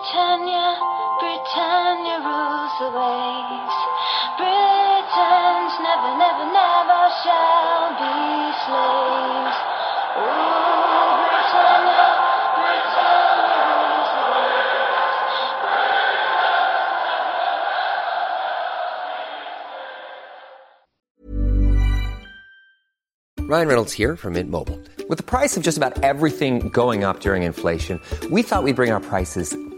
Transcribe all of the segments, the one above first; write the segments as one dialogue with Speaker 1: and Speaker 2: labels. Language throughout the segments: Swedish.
Speaker 1: Britannia, Britannia rules the waves. Britons never, never, never shall be slaves. Rules the waves.
Speaker 2: Ryan Reynolds here from Mint Mobile. With the price of just about everything going up during inflation, we thought we'd bring our prices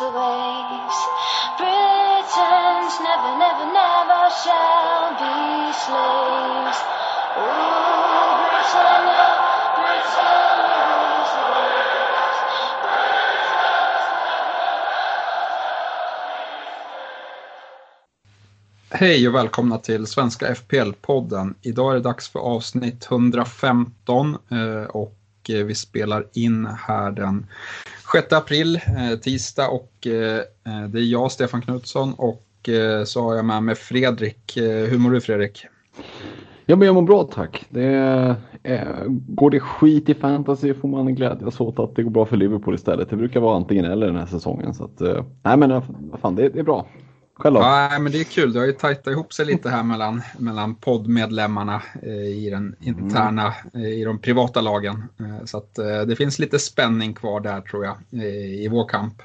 Speaker 1: rules the waves. Britons never, never, never shall be slaves. Ooh, Britannia, Britannia rules the waves.
Speaker 3: Hej och välkomna till Svenska FPL-podden. Idag är det dags för avsnitt 115 eh, och eh, vi spelar in här den 6 april, eh, tisdag och eh, eh, det är jag, Stefan Knutsson och så har jag med mig Fredrik. Hur mår du Fredrik?
Speaker 4: Ja, men jag mår bra tack. Det är, går det skit i fantasy får man glädjas åt att det går bra för Liverpool istället. Det brukar vara antingen eller den här säsongen. Så att, nej men fan, det är bra. Då?
Speaker 3: Ja, men det är kul. Det har ju tajtat ihop sig lite här mellan, mellan poddmedlemmarna eh, i den interna, eh, i de privata lagen. Eh, så att det finns lite spänning kvar där tror jag i vår kamp.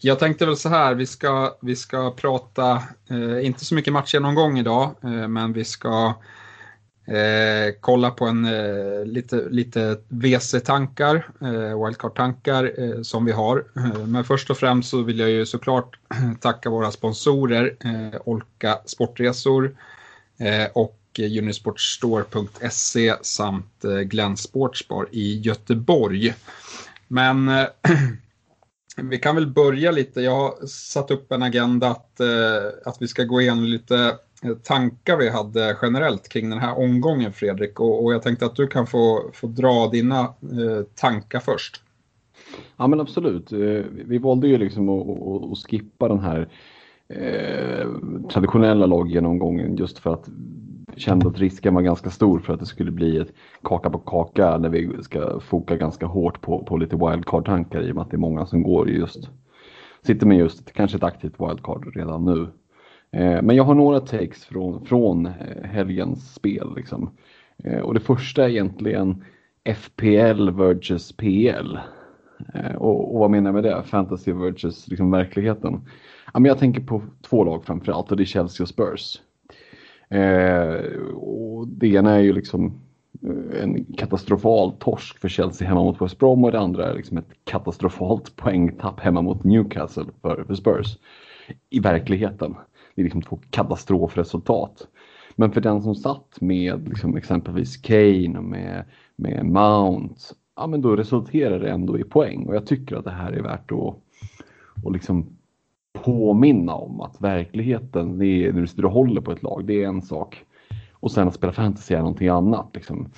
Speaker 3: Jag tänkte väl så här, vi ska, vi ska prata, inte så mycket matchgenomgång idag, men vi ska Eh, kolla på en eh, lite, lite WC-tankar, eh, wildcard-tankar eh, som vi har. Eh, men först och främst så vill jag ju såklart tacka våra sponsorer, eh, Olka Sportresor eh, och Unisportstore.se samt eh, Glenn Sportsbar i Göteborg. Men eh, vi kan väl börja lite. Jag har satt upp en agenda att, eh, att vi ska gå igenom lite tankar vi hade generellt kring den här omgången Fredrik. Och, och jag tänkte att du kan få, få dra dina eh, tankar först.
Speaker 4: Ja men absolut. Eh, vi valde ju liksom att, att, skippa den här eh, traditionella laggenomgången just för att vi kände att risken var ganska stor för att det skulle bli ett kaka på kaka när vi ska foka ganska hårt på, på lite wildcard-tankar i och med att det är många som går just sitter med just kanske ett aktivt wildcard redan nu. Eh, men jag har några takes från, från eh, helgens spel. Liksom. Eh, och det första är egentligen FPL versus PL. Eh, och, och vad menar jag med det? Fantasy versus liksom verkligheten. Ja, men jag tänker på två lag framförallt och det är Chelsea och Spurs. Eh, och det ena är ju liksom eh, en katastrofal torsk för Chelsea hemma mot West Brom och det andra är liksom ett katastrofalt poängtapp hemma mot Newcastle för, för Spurs. I verkligheten. Det är liksom två katastrofresultat. Men för den som satt med liksom exempelvis Kane och med, med Mount, ja men då resulterar det ändå i poäng. Och jag tycker att det här är värt att, att liksom påminna om att verkligheten, det är, när du sitter och håller på ett lag, det är en sak. Och sen att spela fantasy är någonting annat. Liksom.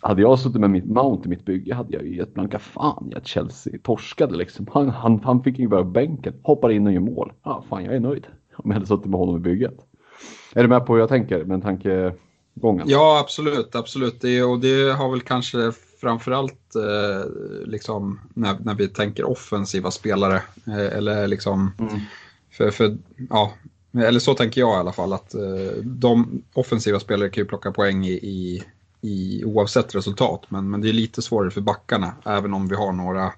Speaker 4: Hade jag suttit med mitt Mount i mitt bygge hade jag ju gett blanka fan i att Chelsea torskade. Liksom. Han, han, han fick ju bara bänken, hoppar in och gör mål. Ja, fan, jag är nöjd om jag hade suttit med honom i bygget. Är du med på hur jag tänker med tankegången?
Speaker 3: Ja, absolut. absolut. Det, och det har väl kanske framförallt eh, liksom, när, när vi tänker offensiva spelare. Eh, eller liksom,
Speaker 4: Mm.
Speaker 3: för, för, ja, eller så tänker jag i alla fall. att eh, De offensiva spelare kan ju plocka poäng i, i, i oavsett resultat. Men, men det är lite svårare för backarna. Även om vi har några,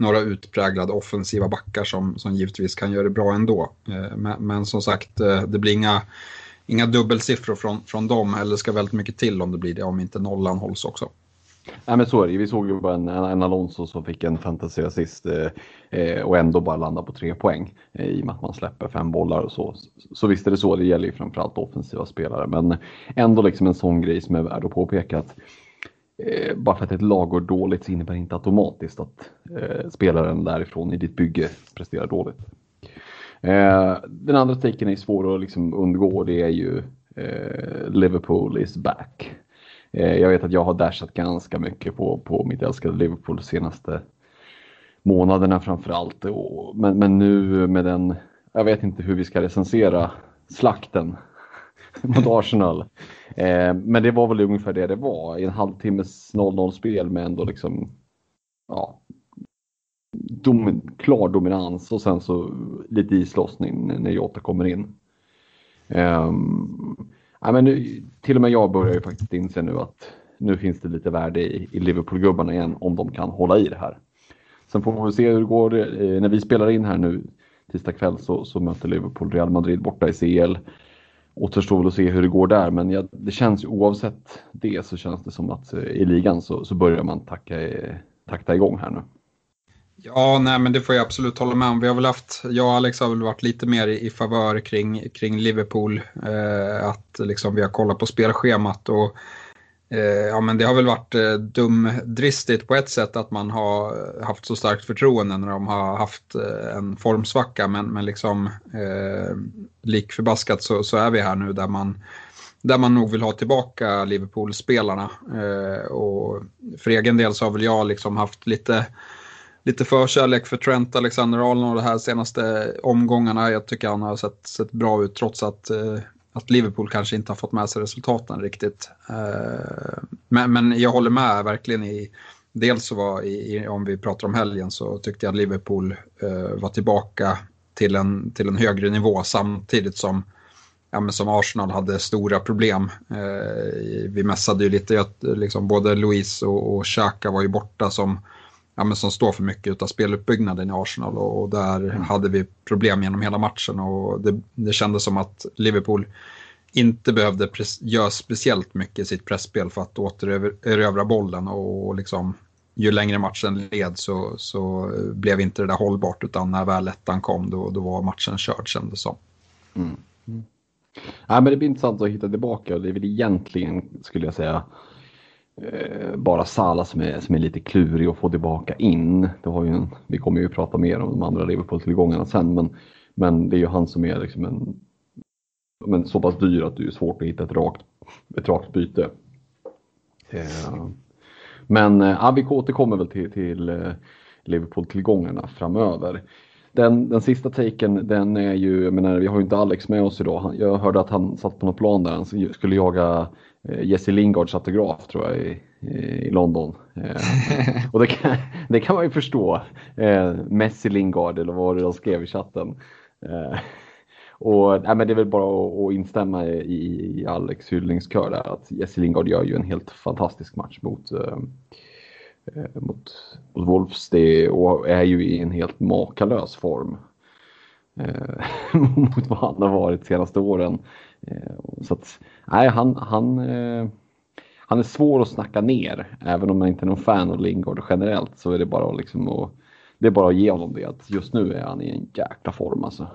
Speaker 3: några utpräglade offensiva backar som, som givetvis kan göra det bra ändå. Eh, men, men som sagt, eh, det blir inga inga dubbelsiffror från, från dem, eller det ska väldigt mycket till om det blir det, om inte nollan hålls också.
Speaker 4: Nej men så är det Vi såg ju bara en, en Alonso som fick en fantasyassist eh, eh, och ändå bara landa på tre poäng eh, i och med att man släpper fem bollar och så. Så visst är det så, det gäller ju framförallt offensiva spelare men ändå liksom en sån grej som är värd att påpeka att eh, bara för att ett lag går dåligt så innebär det inte automatiskt att eh, spelaren därifrån i ditt bygge presterar dåligt. Eh, den andra taken är svår att liksom undgå. Det är ju eh, Liverpool is back. Eh, jag vet att jag har dashat ganska mycket på, på mitt älskade Liverpool de senaste månaderna framförallt. Men, men nu med den, jag vet inte hur vi ska recensera slakten mot Arsenal. Eh, men det var väl ungefär det det var. I en halvtimmes 0-0 spel med ändå liksom ja, dom, klar dominans och sen så lite islossning när Jota kommer in. Eh, ja, men nu, till och med jag börjar ju faktiskt inse nu att nu finns det lite värde i, i Liverpool-gubbarna igen om de kan hålla i det här. Sen får vi se hur det går. Eh, när vi spelar in här nu tisdag kväll så, så möter Liverpool Real Madrid borta i CL. Återstår väl att se hur det går där men jag, det känns oavsett det så känns det som att eh, i ligan så, så börjar man tacka, eh, takta igång här nu.
Speaker 3: Ja, nej men det får jag absolut hålla med om. Vi har väl haft, jag och Alex har väl varit lite mer i, i favör kring, kring Liverpool. Eh, att liksom vi har kollat på spelschemat och eh, Eh, ja men det har väl varit eh, dumdristigt på ett sätt att man har eh, haft så starkt förtroende när de har haft eh, en formsvacka. Men, men liksom eh, likförbaskat så, så är vi här nu där man där man nog vill ha tillbaka Liverpool-spelarna. Eh, och för egen del så har väl jag liksom haft lite lite förkärlek för Trent Alexander-Arnold de här senaste omgångarna. Jag tycker han har sett, sett bra ut trots att, eh, att Liverpool kanske inte har fått med sig resultaten riktigt. Eh, men, men jag håller med verkligen i Dels så var, i, om vi pratar om helgen, så tyckte jag att Liverpool eh, var tillbaka till en, till en högre nivå samtidigt som, ja, men som Arsenal hade stora problem. Eh, vi mässade ju lite att liksom, både Louise och, och Xhaka var ju borta som ja, men som står för mycket av speluppbyggnaden i Arsenal och, och där mm. hade vi problem genom hela matchen och det, det kändes som att Liverpool inte behövde göra speciellt mycket i sitt pressspel för att återerövra bollen och, och liksom ju längre matchen led så, så blev inte det där hållbart utan när väl ettan kom då, då var matchen körd kändes som. Mm.
Speaker 4: Mm. Ja, men det blir intressant att hitta tillbaka och det är väl egentligen skulle jag säga Eh, Eh, bara Salah som är, som är lite klurig att få tillbaka in. Det har ju en, vi kommer ju prata mer om de andra Liverpool-tillgångarna sen men, men det är ju han som är liksom en, men så pass dyr att det är svårt att hitta ett rakt, ett rakt byte. Eh, men eh, ja, vi återkommer väl till, till eh, Liverpool-tillgångarna framöver. Den, den sista taken, den är ju, jag menar, vi har ju inte Alex med oss idag. Jag hörde att han satt på något plan där han skulle jaga Eh, Jesse Lingards autograf tror jag i, i London. Eh, och det kan, det kan man ju förstå. Eh, Messi Lingard eller vad det de skrev i chatten. Eh, och, nej, men det är väl bara att, att instämma i, i Alex hyllningskör där att Jesse Lingard gör ju en helt fantastisk match mot, eh, eh mot, mot Wolves det, och är ju i en helt makalös form eh, mot vad han har varit de senaste åren. Eh, så att, nej, han, han, eh, han är svår att snacka ner. Även om man inte är någon fan av Lingard generellt så är det bara, liksom att, det är bara att ge honom det. Att just nu är han i en jäkla form alltså.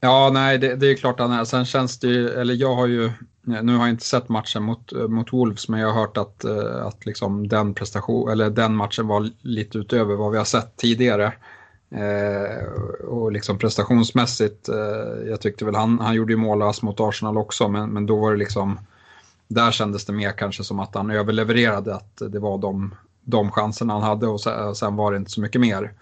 Speaker 3: Ja, nej, det, det är klart han är. Sen känns det ju, eller jag har ju, nu har jag inte sett matchen mot, mot Wolves, men jag har hört att, eh, att liksom den prestation, eller den matchen var lite utöver vad vi har sett tidigare. Eh, och liksom prestationsmässigt, eh, jag tyckte väl han, han gjorde ju mål mot Arsenal också, men, men då var det liksom, där kändes det mer kanske som att han överlevererade, att det var de, de chanserna han hade och sen, sen var det inte så mycket mer.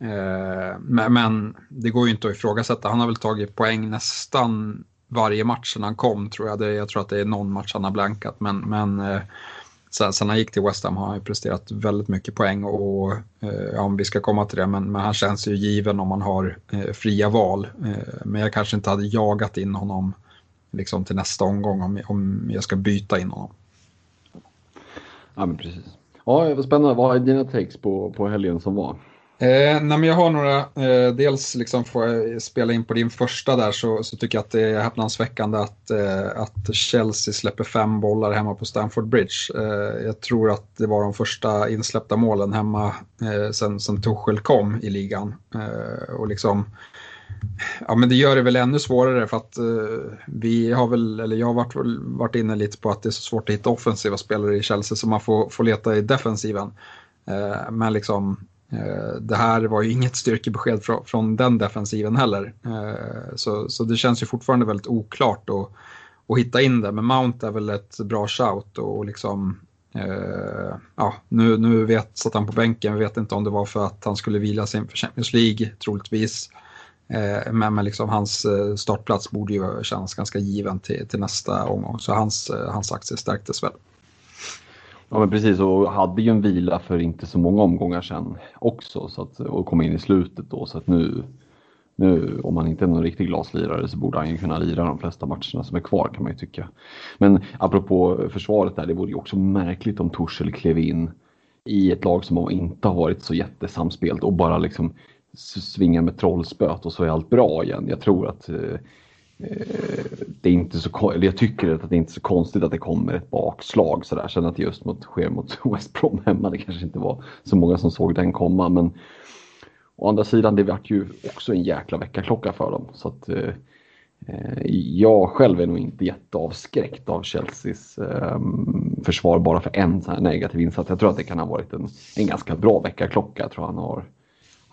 Speaker 3: Eh, men, men, det går ju inte att ifrågasätta, han har väl tagit poäng nästan varje match sedan han kom tror jag. Det, jag tror att det är någon match han har blankat, men, men eh, Sen, sen han gick till West Ham har han presterat väldigt mycket poäng och eh, om vi ska komma till det, men, men, han känns ju given om man har eh, fria val. Eh, men jag kanske inte hade jagat in honom liksom till nästa omgång om, om jag ska byta in honom.
Speaker 4: Ja men precis. Ja, vad spännande. Vad är dina takes på, på helgen som var?
Speaker 3: Eh, nej, men jag har några, eh, dels liksom får jag spela in på din första där så, så tycker jag att det är häpnadsväckande att, eh, att Chelsea släpper fem bollar hemma på Stamford Bridge. Eh, jag tror att det var de första insläppta målen hemma eh, sen, sen Tuchel kom i ligan. Eh, och liksom, Ja, men det gör det väl ännu svårare för att eh, vi har väl, eller jag har varit, varit inne lite på att det är så svårt att hitta offensiva spelare i Chelsea så man får, får leta i defensiven. Eh, men liksom, Eh, det här var ju inget styrkebesked från, den defensiven heller. Eh, så, så det känns ju fortfarande väldigt oklart att, att hitta in det. Men Mount är väl ett bra shout och liksom eh, ja, nu, nu vet, satt han på bänken, vi vet inte om det var för att han skulle vila sig inför Champions League, troligtvis. Men, men liksom hans startplats borde ju kännas ganska given till, till nästa omgång. Så hans, hans aktie stärktes väl.
Speaker 4: Ja men precis och hade ju en vila för inte så många omgångar sedan också så att, och kom in i slutet då så att nu, nu om han inte är någon riktig glaslirare så borde han ju kunna lira de flesta matcherna som är kvar kan man ju tycka. Men apropå försvaret där, det vore ju också märkligt om Torshäll klev in i ett lag som inte har varit så jättesamspelt och bara liksom svingar med trollspöt och så är allt bra igen. Jag tror att eh det är inte så, eller jag tycker att det är inte är så konstigt att det kommer ett bakslag sådär. Sen att det just mot, sker mot West Brom hemma, det kanske inte var så många som såg den komma. Men å andra sidan, det vart ju också en jäkla väckarklocka för dem. Så att, eh, eh jag själv är nog inte jätteavskräckt av Chelseas eh, försvar bara för en sån här negativ insats. Jag tror att det kan ha varit en, en ganska bra väckarklocka. Jag tror han har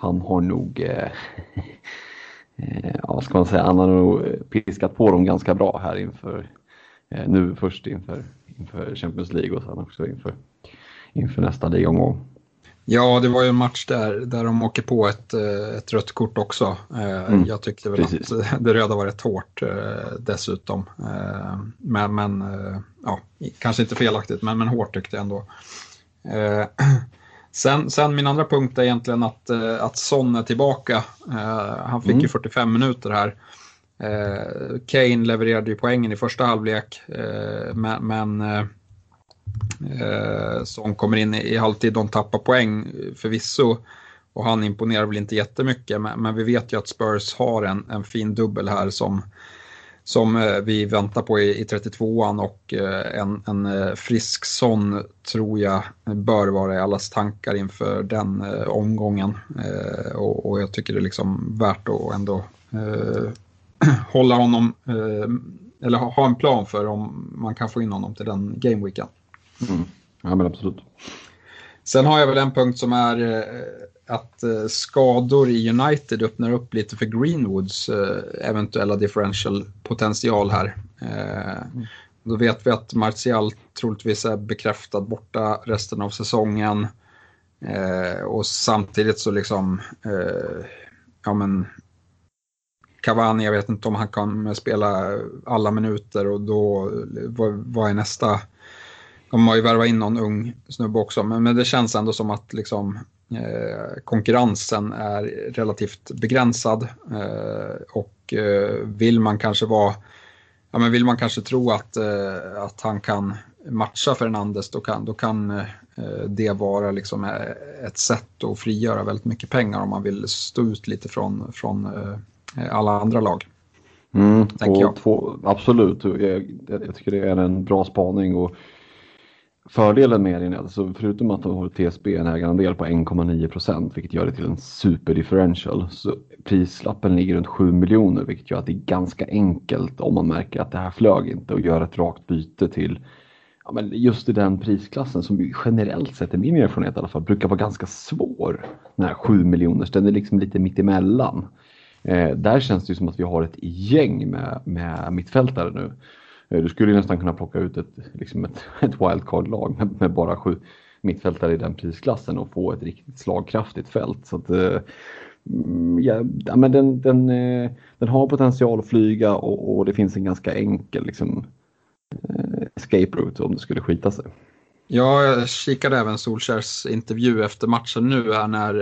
Speaker 4: han har nog, eh, eh, ja, ska man säga, han har nog piskat på dem ganska bra här inför, eh, nu först inför, inför Champions League och sen också inför, inför nästa ligomgång.
Speaker 3: Ja, det var ju en match där, där de åker på ett, eh, ett rött kort också. Eh, mm, jag tyckte väl precis. att det röda var rätt hårt dessutom. Men, men ja, kanske inte felaktigt, men, men hårt tyckte jag ändå. Sen, sen min andra punkt är egentligen att, eh, att Son är tillbaka. Eh, han fick mm. ju 45 minuter här. Eh, Kane levererade ju poängen i första halvlek, men, men Son kommer in i, halvtid, de tappar poäng förvisso. Och han imponerar väl inte jättemycket, men, men vi vet ju att Spurs har en, en fin dubbel här som som eh, vi väntar på i, 32an och eh, en, en eh, frisk sån tror jag bör vara i allas tankar inför den omgången. Och, och jag tycker det är liksom värt att ändå hålla honom, eller ha, en plan för om man kan få in honom till den gameweeken.
Speaker 4: Mm. Ja men absolut.
Speaker 3: Sen har jag väl en punkt som är att eh, skador i United öppnar upp lite för Greenwoods eh, eventuella differential potential här. Eh, då vet vi att Martial troligtvis är bekräftad borta resten av säsongen. och samtidigt så liksom, ja men Cavani, jag vet inte om han kan spela alla minuter och då, vad, är nästa? De har ju värvat in någon ung snubbe också, men, men det känns ändå som att liksom konkurrensen är relativt begränsad eh, och eh, vill man kanske vara Ja, men vill man kanske tro att, att han kan matcha Fernandes då kan, då kan det vara liksom ett sätt att frigöra väldigt mycket pengar om man vill stå ut lite från, från alla andra lag.
Speaker 4: Mm, jag. Två, absolut, jag, jag, tycker det är en bra spaning. Och Fördelen med den är alltså förutom att de har TSB en ägarandel på 1,9 procent vilket gör det till en superdifferential så prislappen ligger runt 7 miljoner vilket gör att det är ganska enkelt om man märker att det här flög inte och gör ett rakt byte till ja, men just i den prisklassen som generellt sett i min erfarenhet i alla fall brukar vara ganska svår. Den här 7 miljoners, den är liksom lite mittemellan. Eh, där känns det ju som att vi har ett gäng med, med mittfältare nu Eh, du skulle nästan kunna plocka ut ett, liksom ett, ett wildcard-lag med, med, bara sju mittfältare i den prisklassen och få ett riktigt slagkraftigt fält. Så att, eh, mm, ja, men den, den, eh, den har potential att flyga och, och det finns en ganska enkel liksom, escape route om det skulle skita sig.
Speaker 3: Ja, jag kikade även Solskjers intervju efter matchen nu här när,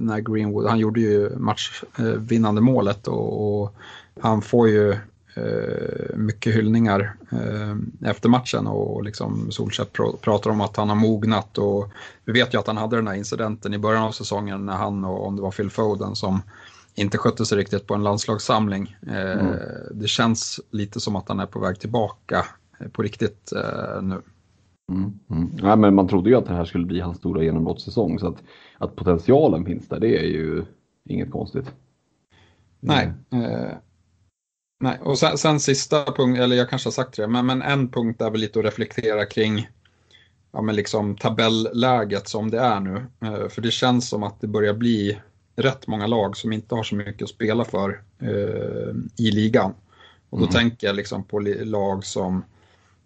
Speaker 3: när Greenwood, han gjorde ju matchvinnande målet och, och han får ju mycket hyllningar eh, efter matchen och liksom Solskjaer pr pratar om att han har mognat och vi vet ju att han hade den här incidenten i början av säsongen när han och om det var Phil Foden som inte skötte sig riktigt på en landslagssamling. Eh, mm. Det känns lite som att han är på väg tillbaka på riktigt nu.
Speaker 4: Mm, mm. Ja, men man trodde ju att det här skulle bli hans stora genombrottssäsong så att, att potentialen finns där det är ju inget konstigt.
Speaker 3: Nej. Eh, nej. Och sen, sen sista punkt, eller jag kanske har sagt det, men, men en punkt är väl lite att reflektera kring ja, men liksom tabelläget som det är nu. Eh, för det känns som att det börjar bli rätt många lag som inte har så mycket att spela för eh, i ligan. Och då mm. tänker jag liksom på lag som,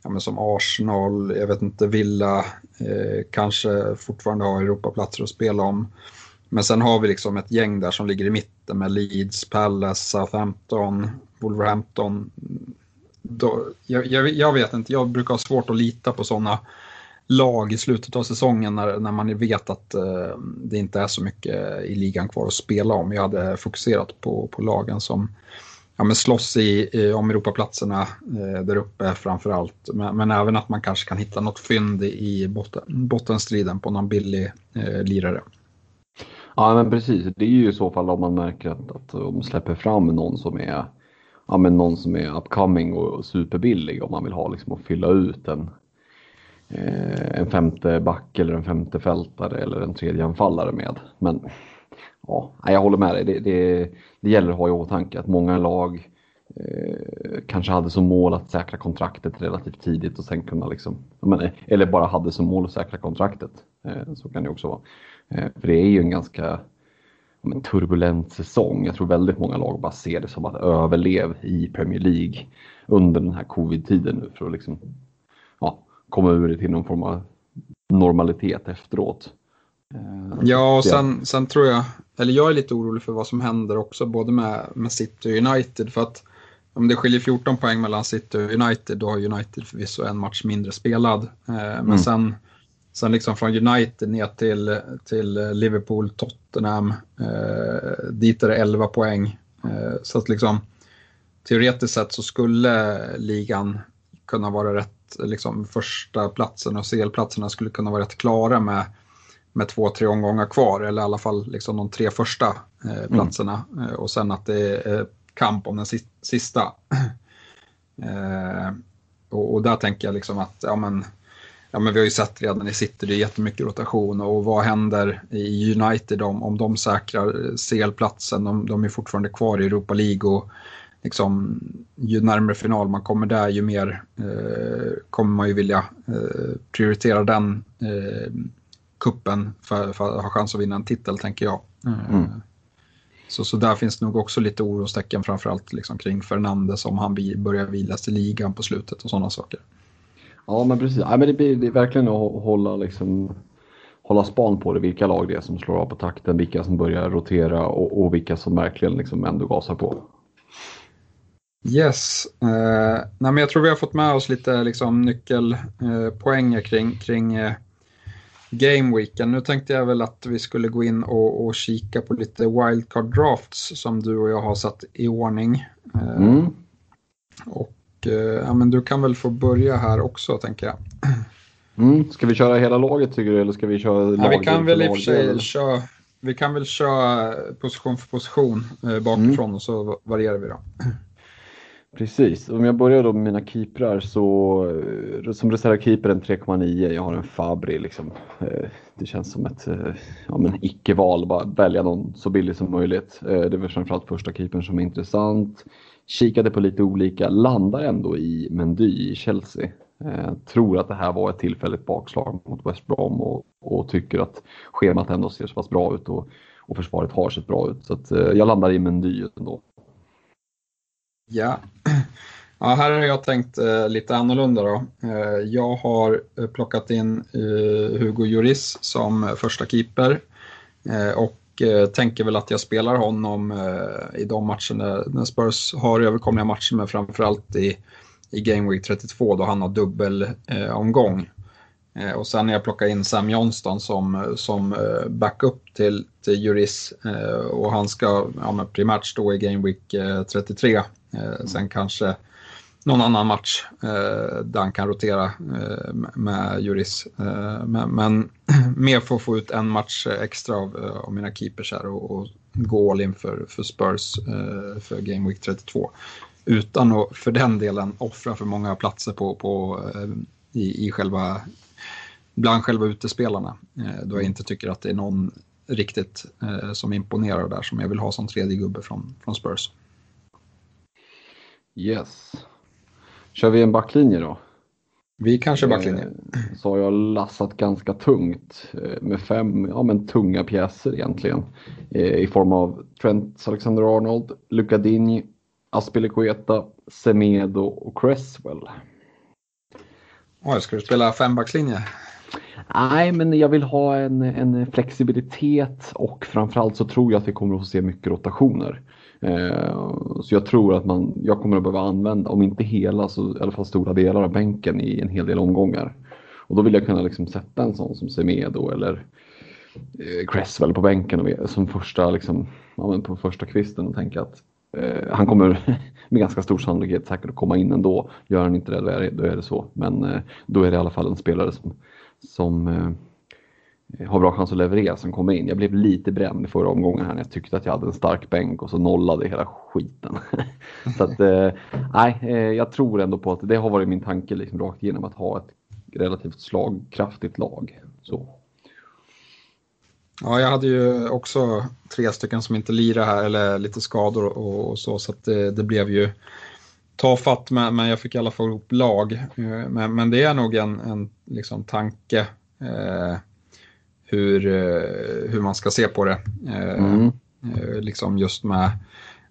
Speaker 3: ja, men som Arsenal, jag vet inte, Villa, eh, kanske fortfarande har Europaplatser att spela om. Men sen har vi liksom ett gäng där som ligger i mitten med Leeds, Palace, Southampton, Wolverhampton. Då, jag, jag, jag, vet inte, jag brukar ha svårt att lita på sådana lag i slutet av säsongen när, när man vet att eh, det inte är så mycket i ligan kvar att spela om. Jag hade fokuserat på, på lagen som ja, men slåss i, i, om Europaplatserna eh, där uppe framför allt. Men, men, även att man kanske kan hitta något fynd i botten, bottenstriden på någon billig eh, lirare.
Speaker 4: Ja men precis, det är ju i så fall om man märker att, att de släpper fram någon som är ja, men någon som är upcoming och superbillig om man vill ha liksom att fylla ut en, eh, en femte back eller en femte fältare eller en tredje anfallare med. Men ja, jag håller med dig. Det, det, det gäller att ha i åtanke att många lag eh, kanske hade som mål att säkra kontraktet relativt tidigt och sen kunna liksom, menar, eller bara hade som mål att säkra kontraktet. Eh, så kan det också vara. Eh, för det är ju en ganska en turbulent säsong. Jag tror väldigt många lag bara ser det som att överlev i Premier League under den här covid-tiden nu för att liksom, ja, komma ur det till någon form av normalitet efteråt.
Speaker 3: Eh, ja, och sen, sen tror jag, eller jag är lite orolig för vad som händer också, både med, med City och United. För att om det skiljer 14 poäng mellan City och United, då har United förvisso en match mindre spelad. Eh, men mm. sen Sen liksom från United ner till, till Liverpool, Tottenham, eh, dit är det 11 poäng. Eh, så att liksom teoretiskt sett så skulle ligan kunna vara rätt, liksom första platsen och CL-platserna skulle kunna vara rätt klara med, med två, tre omgångar kvar eller i alla fall liksom de tre första eh, mm. platserna mm. och sen att det är kamp om den sista. eh, och, och, där tänker jag liksom att ja, men, ja, men vi har ju sett redan i City, det är jättemycket rotation och vad händer i United om, om de säkrar CL-platsen? De, de är fortfarande kvar i Europa League och liksom, ju närmare final man kommer där ju mer eh, kommer man ju vilja eh, prioritera den eh, kuppen för, för, att ha chans att vinna en titel tänker jag. Mm. Så, så där finns nog också lite orostecken framförallt liksom kring Fernandes om han börjar vilas i ligan på slutet och sådana saker.
Speaker 4: Ja men precis, ja, men det, blir, det är verkligen att hålla, liksom, hålla span på det. Vilka lag det är som slår av på takten, vilka som börjar rotera och, och vilka som verkligen liksom ändå gasar på.
Speaker 3: Yes, eh, nej, men jag tror vi har fått med oss lite liksom, nyckelpoänger eh, kring, kring eh, Gameweeken. Nu tänkte jag väl att vi skulle gå in och, och kika på lite wildcard drafts som du och jag har satt i ordning. Eh, mm. Och ja, men du kan väl få börja här också tänker jag.
Speaker 4: Mm. Ska vi köra hela laget tycker du eller ska vi köra
Speaker 3: ja, Vi kan väl i och för sig köra, vi kan väl köra position för position eh, bakifrån mm. och så varierar vi då.
Speaker 4: Precis, om jag börjar då med mina keeprar så eh, som reservkeeper en 3,9. Jag har en Fabri liksom. Eh, det känns som ett ja, men icke-val, bara välja någon så billig som möjligt. Det är framförallt första keepern som är intressant kikade på lite olika, landar ändå i Mendy i Chelsea. Eh, tror att det här var ett tillfälligt bakslag mot West Brom och, och tycker att schemat ändå ser så pass bra ut och, och försvaret har sett bra ut. Så att, eh, jag landar i Mendy ändå.
Speaker 3: Ja. ja, här har jag tänkt eh, lite annorlunda då. Eh, jag har eh, plockat in eh, Hugo Lloris som eh, första keeper eh, och eh, tänker väl att jag spelar honom eh, i de matcherna när Spurs har överkomliga matcher, men framförallt i, i Game Week 32 då han har dubbelomgång. Eh, eh, och sen när jag plockar in Sam Johnston som, som eh, backup till, till Juris eh, och han ska ja, primärt stå i Game Week eh, 33. Mm. Eh, sen kanske någon annan match eh, där han kan rotera eh, med Juris. Eh, men, men mer för att få ut en match eh, extra av, eh, av mina keepers här och, och, gå all in för, för Spurs eh, för Game Week 32. Utan att för den delen offra för många platser på, på, eh, i, i själva, bland själva utespelarna. Eh, då jag inte tycker att det är någon riktigt eh, som imponerar där som jag vill ha som tredje gubbe från, från Spurs.
Speaker 4: Yes. Kör vi en backlinje då?
Speaker 3: Vi kanske backlinje.
Speaker 4: Eh, så har jag lassat ganska tungt eh, med fem ja, men tunga pjäser egentligen. Eh, I form av Trent Alexander-Arnold, Luca Digny, Aspilicueta, Semedo och Cresswell.
Speaker 3: Oj, ska du spela fembackslinje?
Speaker 4: Nej, men jag vill ha en, en flexibilitet och framförallt så tror jag att vi kommer att få se mycket rotationer. Eh, så jag tror att man, jag kommer att behöva använda, om inte hela så i alla fall stora delar av bänken i en hel del omgångar. Och då vill jag kunna liksom sätta en sån som Semedo eller eh, Cresswell på bänken och, som första, liksom, ja, på första kvisten och tänka att eh, han kommer med ganska stor sannolikhet säkert att komma in ändå. Gör han inte det, då är det, då är det så. Men eh, då är det i alla fall en spelare som, som eh, har bra chans att leverera som kommer in. Jag blev lite bränd i förra omgången här när jag tyckte att jag hade en stark bänk och så nollade hela skiten. så att, eh, nej, eh, jag tror ändå på att det har varit min tanke liksom rakt igenom att ha ett relativt slagkraftigt lag. Så.
Speaker 3: Ja, jag hade ju också tre stycken som inte lirade här eller lite skador och, och så, så att det, det, blev ju tafatt, men, men jag fick i alla fall ihop lag. Eh, men, men det är nog en, en liksom, tanke eh, hur, eh, hur man ska se på det. Eh, mm. Eh, liksom just med,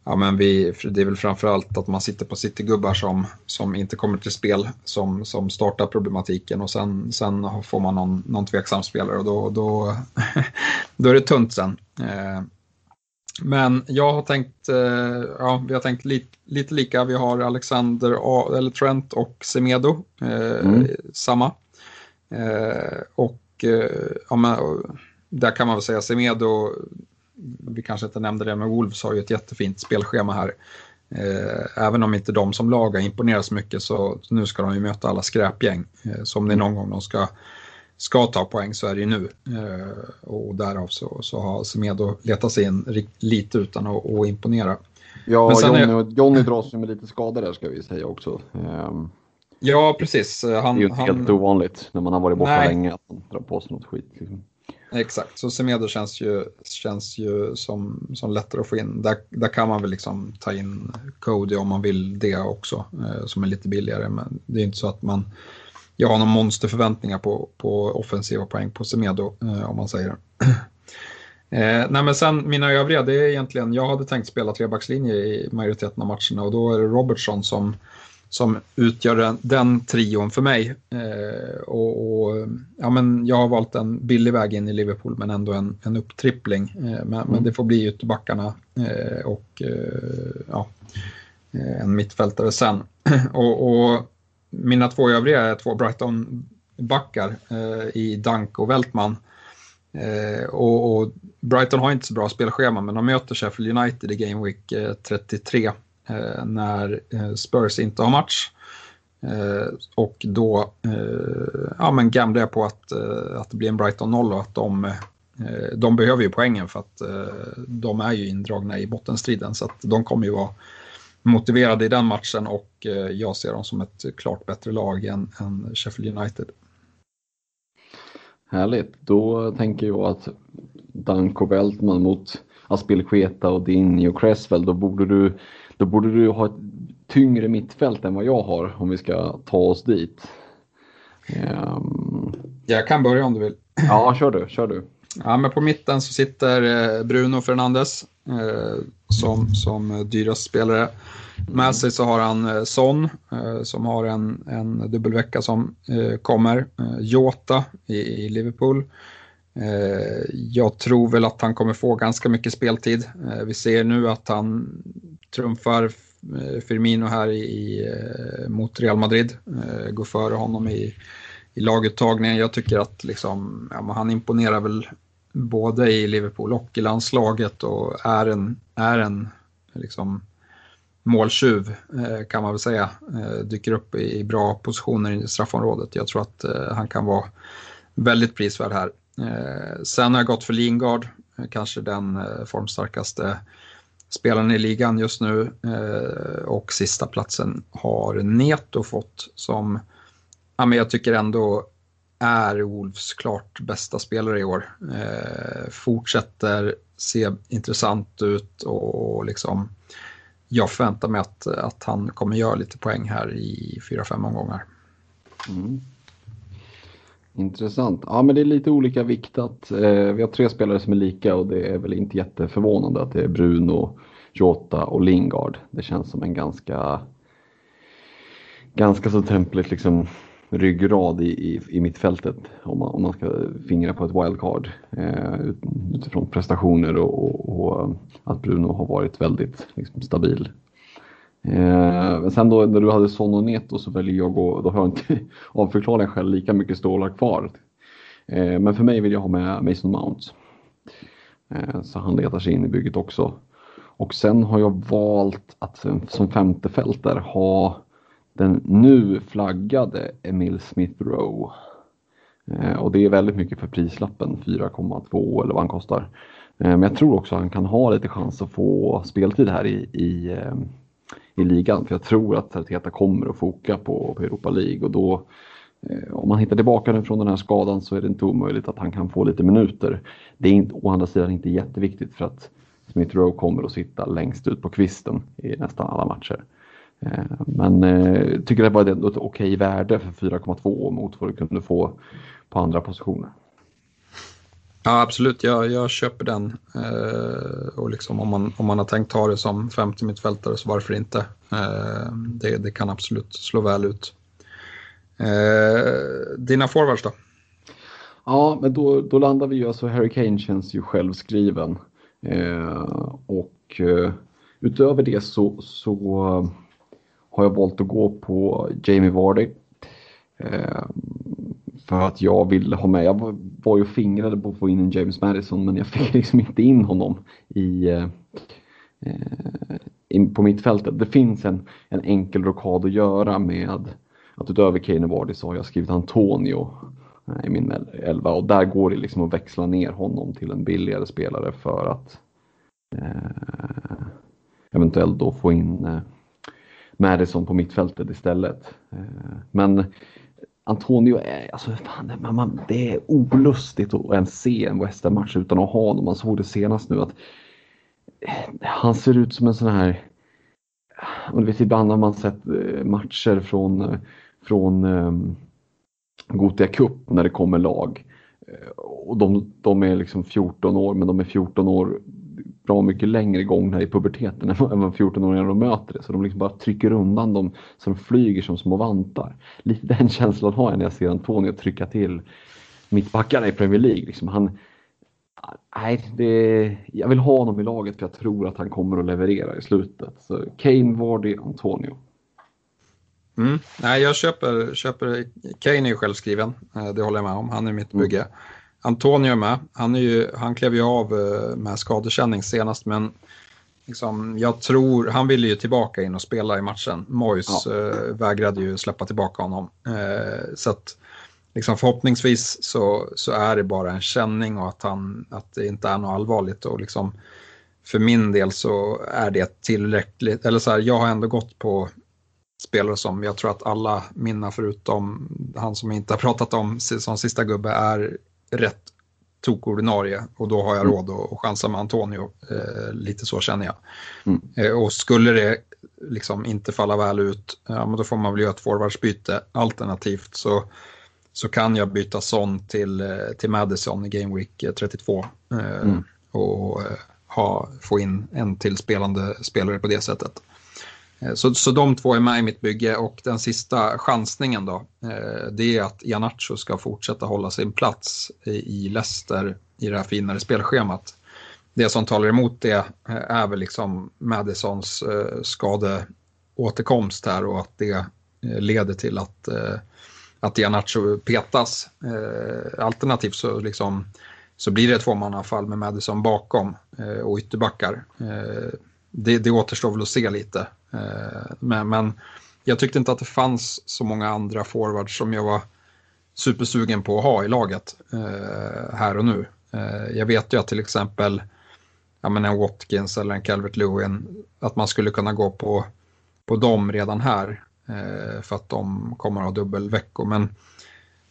Speaker 3: ja men vi, det är väl framförallt att man sitter på citygubbar som, som inte kommer till spel som, som startar problematiken och sen, sen får man någon, någon tveksam spelare och då, då, då är det tunt sen. Men jag har tänkt, ja, vi har tänkt lite, lite lika. Vi har Alexander, eller Trent och Semedo, mm. samma. och ja, men, där kan man väl säga Semedo, vi kanske inte nämnde det, men Wolves har ju ett jättefint spelschema här. Eh, även om inte de som lag har imponerat så mycket så nu ska de ju möta alla skräpgäng. Eh, så om det är någon gång de ska, ska ta poäng så är det ju nu. Och därav så, så har Semedo letat sig in lite utan att, att imponera.
Speaker 4: Ja, Johnny, är... Johnny dras ju med lite skador där ska vi säga också. Um...
Speaker 3: Ja, precis.
Speaker 4: Han, det är ju inte han... helt ovanligt när man har varit borta Nej. länge att man drar på sig något skit. Liksom.
Speaker 3: Exakt, så Semedo känns ju, känns ju som, som lättare att få in. Där, där kan man väl liksom ta in Cody om man vill det också, eh, som är lite billigare. Men det är inte så att man, jag har någon monsterförväntningar på, på offensiva poäng på Semedo, eh, om man säger. Eh, nej men sen mina övriga, det är egentligen, jag hade tänkt spela trebackslinje i majoriteten av matcherna och då är det Robertson som som utgör den, den trion för mig. Eh, och, och, ja, men jag har valt en billig väg in i Liverpool men ändå en, en upptrippling. Eh, men, mm. men, det får bli ytterbackarna eh, och eh, ja, eh, en mittfältare sen. och, och, mina två övriga är två Brighton-backar eh, i Dunk och Weltman. Och, och, Brighton har inte så bra spelschema men de möter Sheffield United i Game Week 33 eh, Eh, när eh, Spurs inte har match. Eh, och då ja, men gamblar jag på att, att det blir en Brighton 0 och att de, de behöver ju poängen för att de är ju indragna i bottenstriden så att de kommer ju vara motiverade i den matchen och jag ser dem som ett klart bättre lag än, än Sheffield United.
Speaker 4: Härligt, då tänker jag att Danko Veltman mot Aspilicueta och Dinje och Cresswell, då borde du då borde du ha ett tyngre mittfält än vad jag har om vi ska ta oss dit.
Speaker 3: Um... Jag kan börja om du vill.
Speaker 4: Ja, kör du. Kör du.
Speaker 3: Ja, men på mitten så sitter eh, Bruno Fernandes eh, som, som dyrast spelare. Med sig så har han eh, Son som har en, en dubbelvecka som kommer. Jota i, i Liverpool. Jag tror väl att han kommer få ganska mycket speltid. Vi ser nu att han trumfar eh, Firmino här i, i, eh, mot Real Madrid. Eh, går före honom i, i laguttagningen. Jag tycker att liksom, ja, han imponerar väl både i Liverpool och i landslaget och är en, är en liksom, måltjuv kan man väl säga. Dyker upp i bra positioner i straffområdet. Jag tror att han kan vara väldigt prisvärd här. Sen har jag gått för Lingard, kanske den formstarkaste spelaren i ligan just nu eh, och sista platsen har Neto fått som, ja men jag tycker ändå är Wolves klart bästa spelare i år. Eh, fortsätter se intressant ut och liksom jag förväntar mig att, att han kommer göra lite poäng här i 4-5 omgångar. Mm.
Speaker 4: Intressant. Ja, men det är lite olika viktat. Eh, vi har tre spelare som är lika och det är väl inte jätteförvånande att det är Bruno, Jota och Lingard. Det känns som en ganska ganska så templigt liksom ryggrad i, i, i mittfältet om man, om man ska fingra på ett wildcard eh, utifrån prestationer och, och, och, eh, att Bruno har varit väldigt liksom, stabil. Eh, men sen då när du hade Son och Neto så väljer jag att då har jag inte av förklarliga skäl lika mycket stålar kvar. Eh, men för mig vill jag ha med Mason Mount. Eh, så han letar sig in i bygget också. Och sen har jag valt att som femte fältare ha den nu flaggade Emil Smith Rowe. Eh, och det är väldigt mycket för prislappen, 4,2 eller vad han kostar. Eh, men jag tror också att han kan ha lite chans att få speltid här i, i, eh, i ligan. För jag tror att Arteta kommer att foka på, på Europa League och då eh, om man hittar tillbaka nu från den här skadan så är det inte omöjligt att han kan få lite minuter. Det är inte, å andra sidan inte jätteviktigt för att Smith Rowe kommer att sitta längst ut på kvisten i nästan alla matcher. Eh, men eh, tycker det var ett okej värde för 4,2 mot vad du kunde få på andra positioner.
Speaker 3: Ja absolut, jag, jag köper den. Eh, och liksom om, man, om man har tänkt ha det som 50 mittfältare så varför inte? Eh, det, det kan absolut slå väl ut. Eh, dina forwards då?
Speaker 4: Ja, men då, då landar vi ju, alltså Harry Kane känns ju självskriven. Eh, och eh, utöver det så, så eh, har jag valt att gå på Jamie Vardy. Eh, för att jag ville ha med, jag var ju fingrade på att få in en James Madison men jag fick liksom inte in honom i, eh, eh, in på mittfältet. Det finns en, en enkel rokad att göra med att utöver Kane och Vardy så har jag skrivit Antonio i min elva och där går det liksom att växla ner honom till en billigare spelare för att eh, eventuellt då få in eh, Madison på mittfältet istället. Eh, men Antonio är, alltså fan, man, man, det är olustigt att ens se en West match utan att ha honom. Man såg det senast nu att eh, han ser ut som en sån här, och du vet ibland har man sett eh, matcher från, eh, från um, Gotia Cup när det kommer lag. Eh, och de, de är liksom 14 år men de är 14 år bra mycket längre gångna i puberteten än vad 14-åringar de möter det. Så de liksom bara trycker undan dem så de flyger som små vantar. Lite den känslan har jag när jag ser Antonio trycka till mittbackarna i Premier League. Liksom han, nej, det, jag vill ha honom i laget för jag tror att han kommer att leverera i slutet. Så Kane, Vardy, Antonio.
Speaker 3: Mm. Nej, jag köper, köper, Kane är ju självskriven, eh, det håller jag med om, han är mitt bygge. Mm. Antonio är med. Han, är ju, han klev ju av eh, med skadekänning senast men liksom, jag tror, han ville ju tillbaka in och spela i matchen. Mois ja. äh, vägrade ju släppa tillbaka honom. Äh, så att liksom, förhoppningsvis så, så är det bara en känning och att, han, att det inte är något allvarligt. Och liksom, för min del så är det tillräckligt, eller så här, jag har ändå gått på spelare som jag tror att alla mina förutom han som jag inte har pratat om som sista gubbe är rätt tokordinarie och då har jag mm. råd att chansa med Antonio. Eh, lite så känner jag. Mm. Eh, och skulle det liksom inte falla väl ut, ja, men då får man väl göra ett forwardsbyte. Alternativt så, så kan jag byta Son till, eh, till Madison i Game Week 32 eh, eh, mm. och eh, ha, få in en till spelande spelare på det sättet. Eh, så, så de två är med i mitt bygge och den sista chansningen då, eh, det är att Ianacho ska fortsätta hålla sin plats i Leicester i det här finare spelschemat. Det som talar emot det eh, är väl liksom Madisons skadeåterkomst här och att det leder till att, att Ianacho petas. Alternativt så, liksom, så blir det ett tvåmannafall med Madison bakom och ytterbackar. Det, det återstår väl att se lite. Eh, men, men jag tyckte inte att det fanns så många andra forwards som jag var supersugen på att ha i laget eh, här och nu. Eh, jag vet ju att till exempel ja, men en Watkins eller en Calvert Lewin, att man skulle kunna gå på, på dem redan här för att de kommer att ha dubbelveckor. Men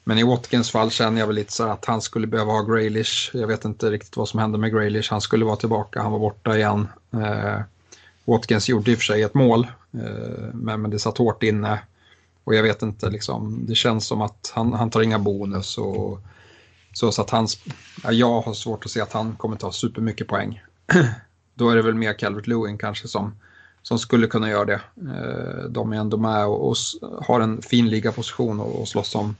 Speaker 3: men i Watkins fall känner jag väl lite så att han skulle behöva ha Graylish. Jag vet inte riktigt vad som hände med Graylish. Han skulle vara tillbaka, han var borta igen. Watkins gjorde i och för sig ett mål, eh, men, men det satt hårt inne. Och jag vet inte, liksom, det känns som att han, han tar inga bonus. Och, så, så att hans, ja, jag har svårt att se att han kommer ta supermycket poäng. Då är det väl mer Calvert Lewin kanske som, som skulle kunna göra det. Eh, de är ändå med och, och har en fin ligaposition och, och slåss om,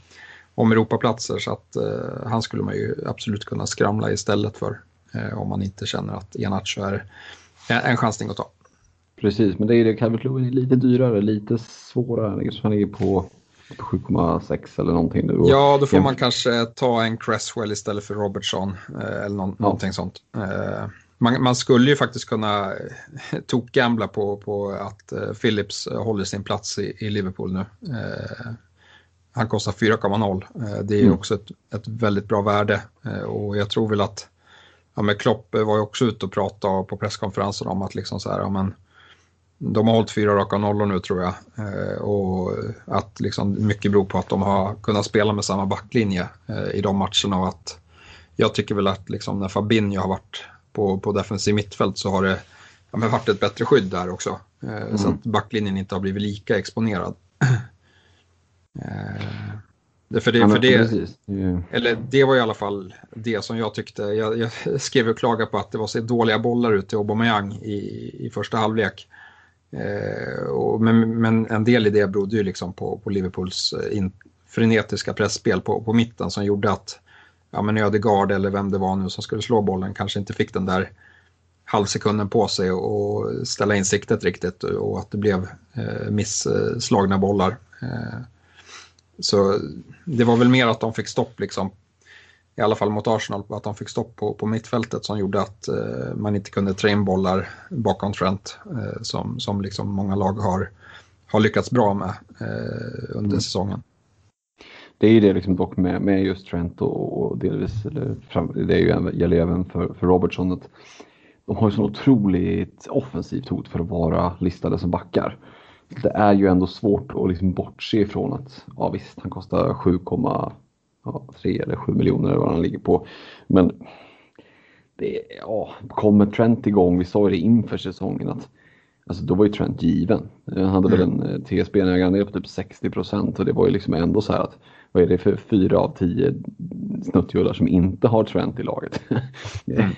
Speaker 3: om Europaplatser så att eh, han skulle man ju absolut kunna skramla istället för eh, om man inte känner att Ianacho är en chansning att ta.
Speaker 4: Precis, men det är det. Calvert Lewin är lite dyrare, lite svårare. Han är på 7,6 eller någonting nu.
Speaker 3: Ja, då får man kanske ta en Cresswell istället för Robertson eh, eller någon, ja. någonting sånt. Eh, man, man, skulle ju faktiskt kunna eh, tokgambla på, på att Phillips håller sin plats i, i Liverpool nu. Han kostar 4,0. Det är mm. också ett, ett, väldigt bra värde och jag tror väl att ja, men Klopp var ju också ute och pratade på presskonferensen om att liksom så här, ja, men, de har hållit fyra raka nollor nu tror jag. Eh, och att liksom mycket beror på att de har kunnat spela med samma backlinje eh, i de matcherna. Och att jag tycker väl att liksom när Fabinho har varit på, på defensiv mittfält så har det ja, men varit ett bättre skydd där också. Eh, mm. Så att backlinjen inte har blivit lika exponerad. Det, för det, ja, för det, yeah. eller det var i alla fall det som jag tyckte. Jag, jag skrev och klagade på att det var så dåliga bollar ute till Aubameyang i, i första halvlek. Eh, och, men, men, en del i det berodde ju liksom på, på Liverpools eh, in, frenetiska pressspel på, på mitten som gjorde att ja, men Ödegaard eller vem det var nu som skulle slå bollen kanske inte fick den där halvsekunden på sig och ställa in siktet riktigt och att det blev eh, misslagna bollar. Eh, så det var väl mer att de fick stopp liksom i alla fall mot Arsenal, att de fick stopp på, på mittfältet som gjorde att eh, man inte kunde trä in bollar bakom Trent eh, som, som liksom många lag har, har lyckats bra med eh, under mm. säsongen.
Speaker 4: Det är ju det liksom dock med, med just Trent och, och delvis, eller fram, det är ju, gäller även för, för Robertson, att de har ju så otroligt offensivt hot för att vara listade som backar. Det är ju ändå svårt att liksom bortse ifrån att, ja visst, han kostar 7, ja, 3 eller 7 miljoner eller vad han ligger på. Men det, ja, kommer Trent igång, vi sa ju det inför säsongen att Alltså då var ju Trent given. Han hade väl en eh, TSB-ägarandel på typ 60 procent och det var ju liksom ändå så här att vad är det för fyra av tio snuttjullar som inte har Trent i laget? Mm.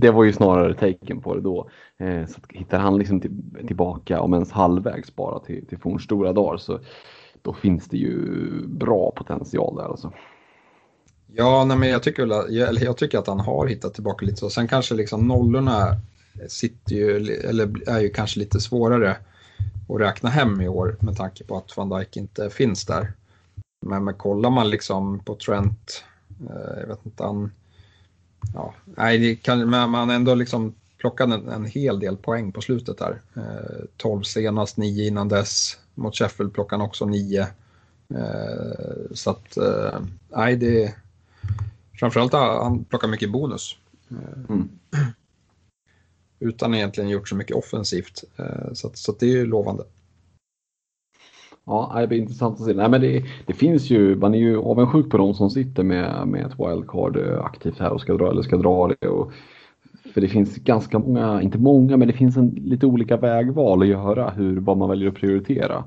Speaker 4: det var ju snarare tecken på det då. Eh, så hittar han liksom tillbaka, om ens halvvägs bara till, till forns stora dagar så då finns det ju bra potential där alltså.
Speaker 3: Ja, nej, men jag tycker, jag, jag tycker att han har hittat tillbaka lite så. Sen kanske liksom nollorna sitter ju, eller är ju kanske lite svårare att räkna hem i år med tanke på att van Dijk inte finns där. Men, men kollar man liksom på Trent, eh, jag vet inte, han, ja, nej, det kan, men man ändå liksom plockat en, en hel del poäng på slutet där. Eh, 12 senast, 9 innan dess. Mot Sheffield plockade han också 9. Eh, så att, eh, nej, det Framförallt har han plockat mycket bonus. Mm. Utan egentligen gjort så mycket offensivt. Eh, så, så det är ju lovande.
Speaker 4: Ja, det blir intressant att se. Nej, men det, det, finns ju, man är ju avundsjuk på de som sitter med, med ett wildcard eh, aktivt här och ska dra eller ska dra det. Och, för det finns ganska många, inte många, men det finns en, lite olika vägval att göra hur, vad man väljer att prioritera.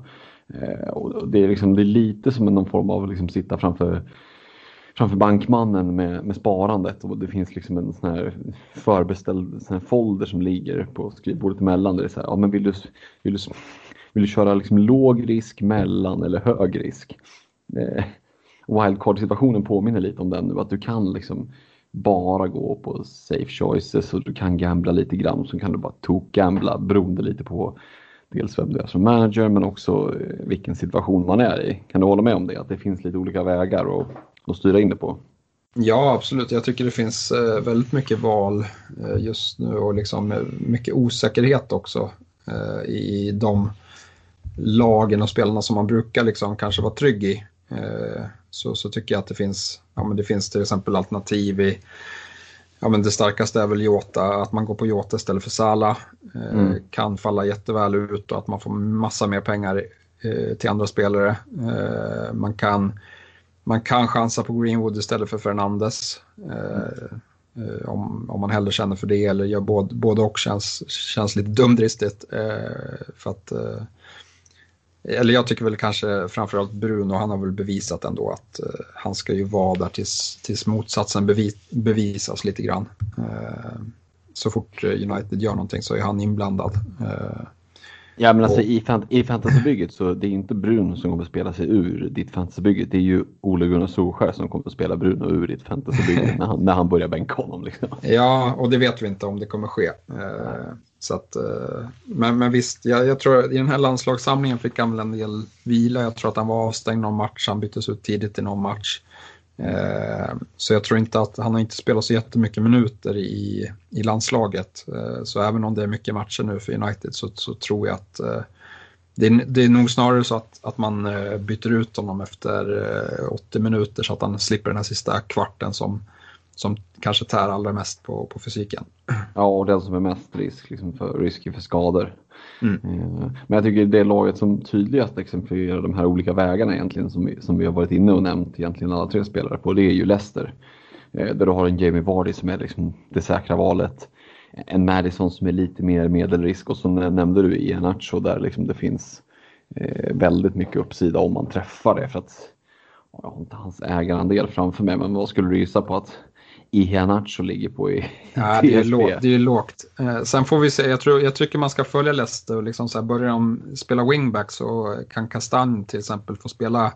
Speaker 4: Eh, och det, är liksom, det är lite som någon form av liksom sitta framför framför bankmannen med, med sparandet och det finns liksom en sån här förbeställd sån här folder som ligger på skrivbordet emellan där det är så här, ja men vill du, vill du, vill du köra liksom låg risk, mellan eller hög risk? Eh, Wildcard-situationen påminner lite om den nu, att du kan liksom bara gå på safe choices och du kan gambla lite grann, så kan du bara tok-gambla beroende lite på dels vem du är som manager men också eh, vilken situation man är i. Kan du hålla med om det? Att det finns lite olika vägar och att styra in det på?
Speaker 3: Ja, absolut. Jag tycker det finns eh, väldigt mycket val eh, just nu och liksom eh, mycket osäkerhet också i de lagen och spelarna som man brukar liksom kanske vara trygg i. Så, så tycker jag att det finns, ja, men det finns till exempel alternativ i Ja, men det starkaste är väl Jota, att man går på Jota istället för Sala. Mm. Kan falla jätteväl ut och att man får massa mer pengar till andra spelare. Man kan man kan chansa på Greenwood istället för Fernandes. Eh, eh, om, om man hellre känner för det eller gör både, både och känns, känns lite dumdristigt. Eh, för att, eh, eller jag tycker väl kanske framförallt Bruno, han har väl bevisat ändå att eh, han ska ju vara där tills, tills motsatsen bevis, bevisas lite grann. Eh, så fort United gör någonting så är han inblandad.
Speaker 4: Eh, Ja men alltså och... i, fant i fantasybygget så det är inte Bruno som kommer att spela sig ur ditt fantasybygge. Det är ju Ole Gunnar Solskjaer som kommer att spela Bruno ur ditt fantasybygge när, han, när han börjar bänka honom. Liksom.
Speaker 3: Ja, och det vet vi inte om det kommer ske. Eh, så att, eh, men, men visst, jag, jag tror i den här landslagssamlingen fick han väl en del vila. Jag tror att han var avstängd någon match, han byttes ut tidigt i någon match. Eh, så jag tror inte att han har inte spelat så jättemycket minuter i, i landslaget. Eh, så även om det är mycket matcher nu för United så, så tror jag att eh, det, är, det är nog snarare så att, att man byter ut honom efter 80 minuter så att han slipper den här sista kvarten som, som kanske tär allra mest på, på fysiken.
Speaker 4: Ja, och den som är mest risk, liksom för, risk för skador. Mm. Eh, men jag tycker det laget som tydligast exemplifierar de här olika vägarna egentligen som vi, som vi har varit inne och nämnt egentligen alla tre spelare på, det är ju Leicester. Eh, där du har en Jamie Vardy som är liksom det säkra valet. En Madison som är lite mer medelrisk och som nämnde du i Nacho där liksom det finns eh, väldigt mycket uppsida om man träffar det. För att, jag har inte hans ägarandel framför mig, men vad skulle du gissa på att Iheanacho ligger på i
Speaker 3: ja, det, är lågt, det är lågt. Eh, sen får vi se, jag, tror, jag tycker man ska följa Leicester och liksom så här, börjar de spela wingback så kan Kastanj till exempel få spela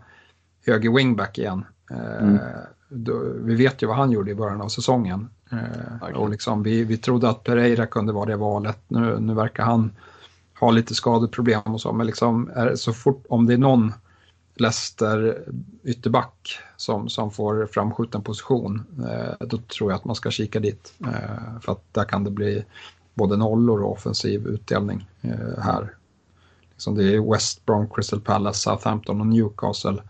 Speaker 3: höger wingback igen. Eh, mm. Då, vi vet ju vad han gjorde i början av säsongen. Eh, och liksom, vi, vi trodde att Pereira kunde vara det valet. Nu, nu verkar han ha lite skadeproblem och så, men liksom, är, så fort om det är någon Leicester ytterback som, som får framskjuten position, eh, då tror jag att man ska kika dit. Eh, för att där kan det bli både nollor och offensiv utdelning eh, här. Liksom det är West Brom, Crystal Palace, Southampton och Newcastle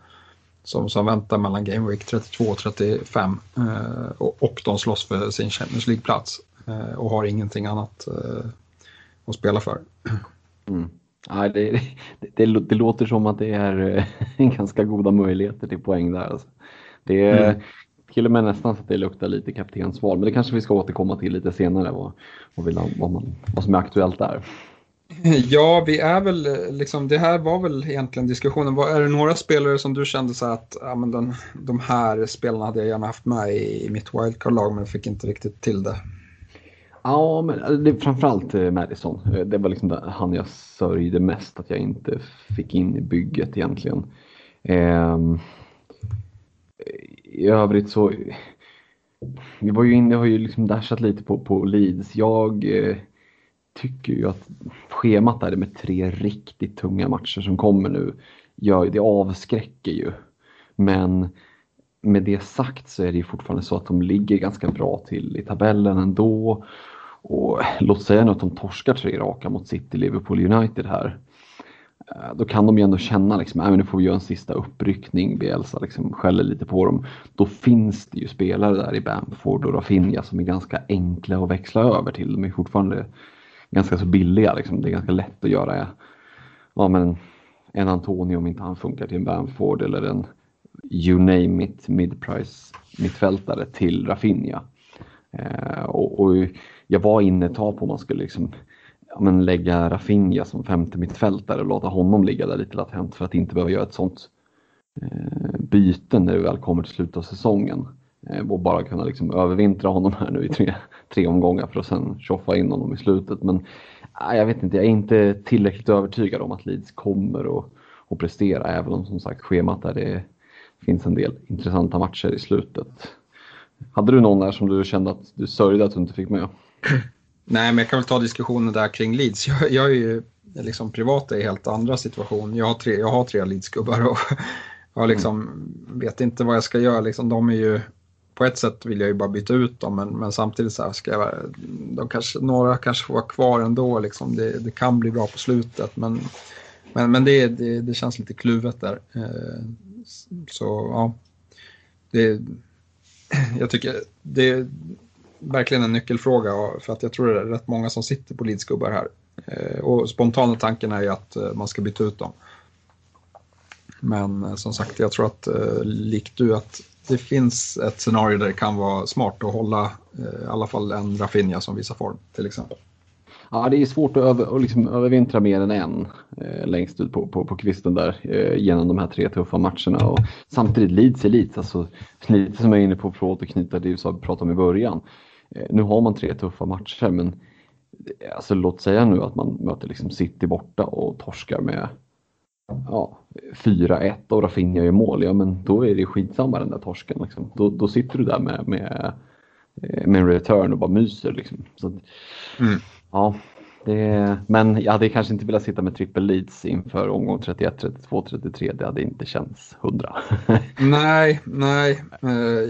Speaker 3: som, som väntar mellan Game Week 32 och 35 eh, och, och de slåss för sin Champions League-plats eh, och har ingenting annat eh, att spela för.
Speaker 4: Mm. Ja, det, det, det, låter som att det är eh, ganska goda möjligheter till poäng där. Alltså. Det är mm. till och med nästan så att det luktar lite kaptensval, men det kanske vi ska återkomma till lite senare vad, vad, man, vad som är aktuellt där.
Speaker 3: Ja, vi är väl liksom, det här var väl egentligen diskussionen. Var, är det några spelare som du kände så att ja, men den, de här spelarna hade jag gärna haft med i, i mitt wildcard-lag men fick inte riktigt till det?
Speaker 4: Ja, men eh, det är framförallt eh, Madison. Eh, det var liksom han jag sörjde mest att jag inte fick in i bygget egentligen. Ehm, I övrigt så, vi var ju inne, har ju liksom dashat lite på, på Leeds. Jag eh, tycker ju att schemat där med tre riktigt tunga matcher som kommer nu, gör, det avskräcker ju. Men med det sagt så är det ju fortfarande så att de ligger ganska bra till i tabellen ändå. Och låt säga nu att de torskar tre raka mot City, Liverpool, United här. Eh, då kan de ju ändå känna liksom, äh, nu får vi göra en sista uppryckning, Bielsa liksom skäller lite på dem. Då finns det ju spelare där i Bamford och Rafinha som är ganska enkla att växla över till. De är fortfarande ganska så billiga, liksom. det är ganska lätt att göra ja, men en Antonio om inte han funkar till en Bamford eller en you name it mid-price mittfältare till Rafinha. Eh, och, och, jag var inne ett tag på om man skulle liksom, ja, men lägga Rafinha som femte mittfältare och låta honom ligga där lite latent för att inte behöva göra ett sånt eh, byte när det väl kommer till slutet av säsongen. Eh, och bara kunna liksom övervintra honom här nu i tre, tre omgångar för att sen tjoffa in honom i slutet. Men eh, jag vet inte, jag är inte tillräckligt övertygad om att Leeds kommer att, att prestera även om som sagt schemat där det finns en del intressanta matcher i slutet. Hade du någon där som du kände att du sörjde att du inte fick med?
Speaker 3: Nej, men jag kan väl ta diskussionen där kring Leeds. Jag, jag är ju liksom privat i helt andra situation. Jag har tre, jag har tre Leeds-gubbar och jag liksom, mm. vet inte vad jag ska göra. Liksom, de är ju, på ett sätt vill jag ju bara byta ut dem, men, men samtidigt så här ska jag, de kanske, några kanske får vara kvar ändå. Liksom. Det, det kan bli bra på slutet, men, men, men det, det, det känns lite kluvet där. Eh, så ja, det, jag tycker det verkligen en nyckelfråga för att jag tror det är rätt många som sitter på Leedsgubbar här. Eh, och spontana tanken är ju att eh, man ska byta ut dem. Men eh, som sagt, jag tror att likt du att det finns ett scenario där det kan vara smart att hålla i alla fall en Rafinha som visar form till exempel.
Speaker 4: Ja, det är svårt att, över, att liksom övervintra mer än en eh, längst ut på, på, på kvisten där eh, genom de här tre tuffa matcherna. Och samtidigt Leeds är Leeds, alltså, lite som jag är inne på för att återknyta det vi pratade om i början. Eh, nu har man tre tuffa matcher men eh, alltså, låt säga nu att man möter liksom City borta och torskar med ja, 4-1 och Rafinha gör mål, ja men då är det skitsamma den där torsken. Liksom. Då, då sitter du där med, med, eh, med en return och bara myser. Liksom. Så, mm. Ja, det, men jag hade kanske inte velat sitta med trippel leads inför omgång 31, 32, 33. Det hade inte känts hundra.
Speaker 3: nej, nej. Eh,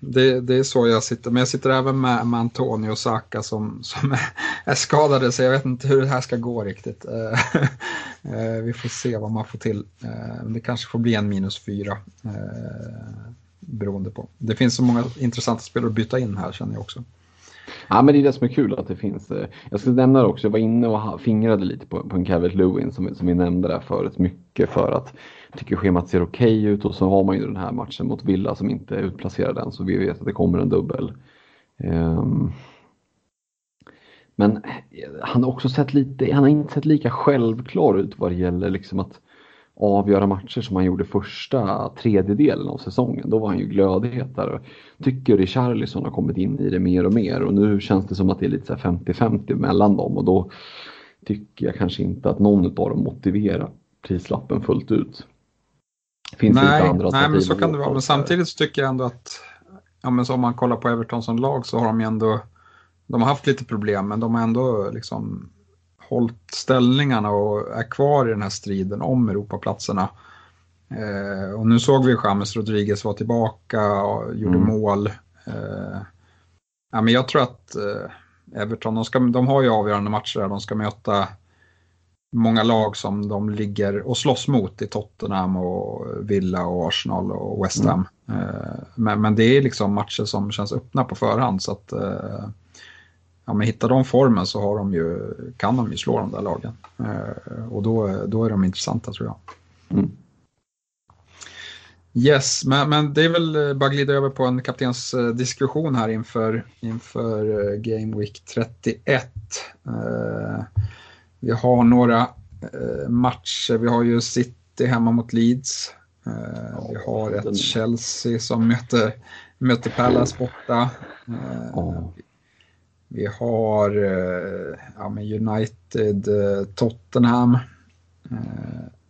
Speaker 3: det, det, är så jag sitter. Men jag sitter även med, med Antonio och Saka som, som är, är skadade så jag vet inte hur det här ska gå riktigt. Eh, eh vi får se vad man får till. Eh, det kanske får bli en minus fyra. Eh, beroende på. Det finns så många intressanta spelare att byta in här känner jag också.
Speaker 4: Ja, men det är det som är kul att det finns. Jag ska nämna det också, jag var inne och fingrade lite på, på en Calvert Lewin som, som vi nämnde där förut. Mycket för att tycker schemat ser okej okay ut och så har man ju den här matchen mot Villa som inte är utplacerad än så vi vet att det kommer en dubbel. Um, men han har också sett lite, han har inte sett lika självklar ut vad det gäller liksom att avgöra matcher som han gjorde första tredjedelen av säsongen. Då var han ju glödhetare. Tycker Richarlison har kommit in i det mer och mer och nu känns det som att det är lite 50-50 mellan dem och då tycker jag kanske inte att någon av dem motiverar prislappen fullt ut.
Speaker 3: Finns nej, inte andra nej men så kan det vara. Men samtidigt så tycker jag ändå att ja, men så om man kollar på Everton som lag så har de ju ändå de har haft lite problem men de har ändå liksom hållit ställningarna och är kvar i den här striden om Europaplatserna. Eh, och nu såg vi James Rodriguez var tillbaka och gjorde mm. mål. Eh, ja, men jag tror att eh, Everton, de, ska, de har ju avgörande matcher där de ska möta många lag som de ligger och slåss mot i Tottenham och Villa och Arsenal och West Ham. Mm. Men, men det är liksom matcher som känns öppna på förhand så att eh, ja, men hittar de formen så har de ju, kan de ju slå de där lagen. Eh, och då, då är de intressanta tror jag. Mm. Yes, men, men det är väl bara glida över på en kaptensdiskussion här inför, inför Game Week 31. Eh, vi har några eh, matcher, vi har ju City hemma mot Leeds. Eh, vi har ett Chelsea som möter, möter Palace borta. Vi har eh, ja, United, eh, Tottenham.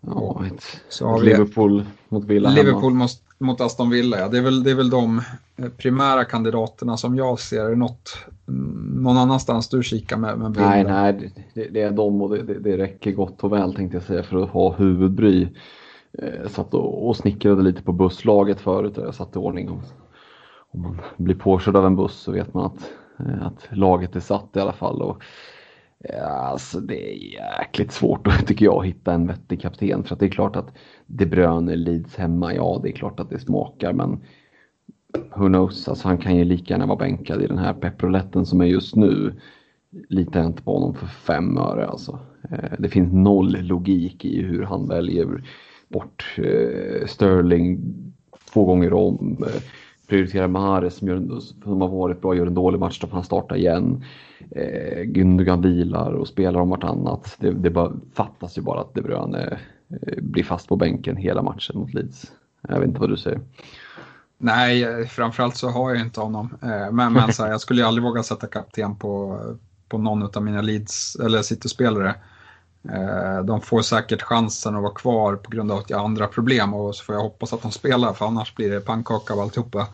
Speaker 4: Eh, ja, så har Liverpool mot Villa
Speaker 3: Liverpool mot, mot Aston Villa, ja. Det är, väl, det är väl de primära kandidaterna som jag ser. Är det något, någon annanstans du kikar med? med
Speaker 4: nej, nej, det, det, är de och det, det, räcker gott och väl tänkte jag säga för att ha huvudbry. Jag satt och, och snickrade lite på busslaget förut och jag satte i ordning. Om man blir påkörd av en buss så vet man att Eh, att laget är satt i alla fall. Och, alltså det är jäkligt svårt tycker jag att hitta en vettig kapten för att det är klart att De Bruyne lids hemma, ja det är klart att det smakar men who knows, alltså han kan ju lika gärna vara bänkad i den här pepproletten som är just nu. Litar jag inte på honom för fem öre alltså. Eh, det finns noll logik i hur han väljer bort eh, Sterling två gånger om eh, prioriterar Mahrez som, gör, som har varit bra, gör en dålig match, då får han starta igen. Eh, Gündogan vilar och spelar om vartannat. Det, det bara, fattas ju bara att De Bruyne eh, blir fast på bänken hela matchen mot Leeds. Jag vet inte vad du säger.
Speaker 3: Nej, eh, framförallt så har jag inte honom. Eh, men, men så här, jag skulle ju aldrig våga sätta kapten på, på någon av mina Leeds eller City-spelare. Eh, de får säkert chansen att vara kvar på grund av att jag har andra problem och så får jag hoppas att de spelar för annars blir det pannkaka av alltihopa.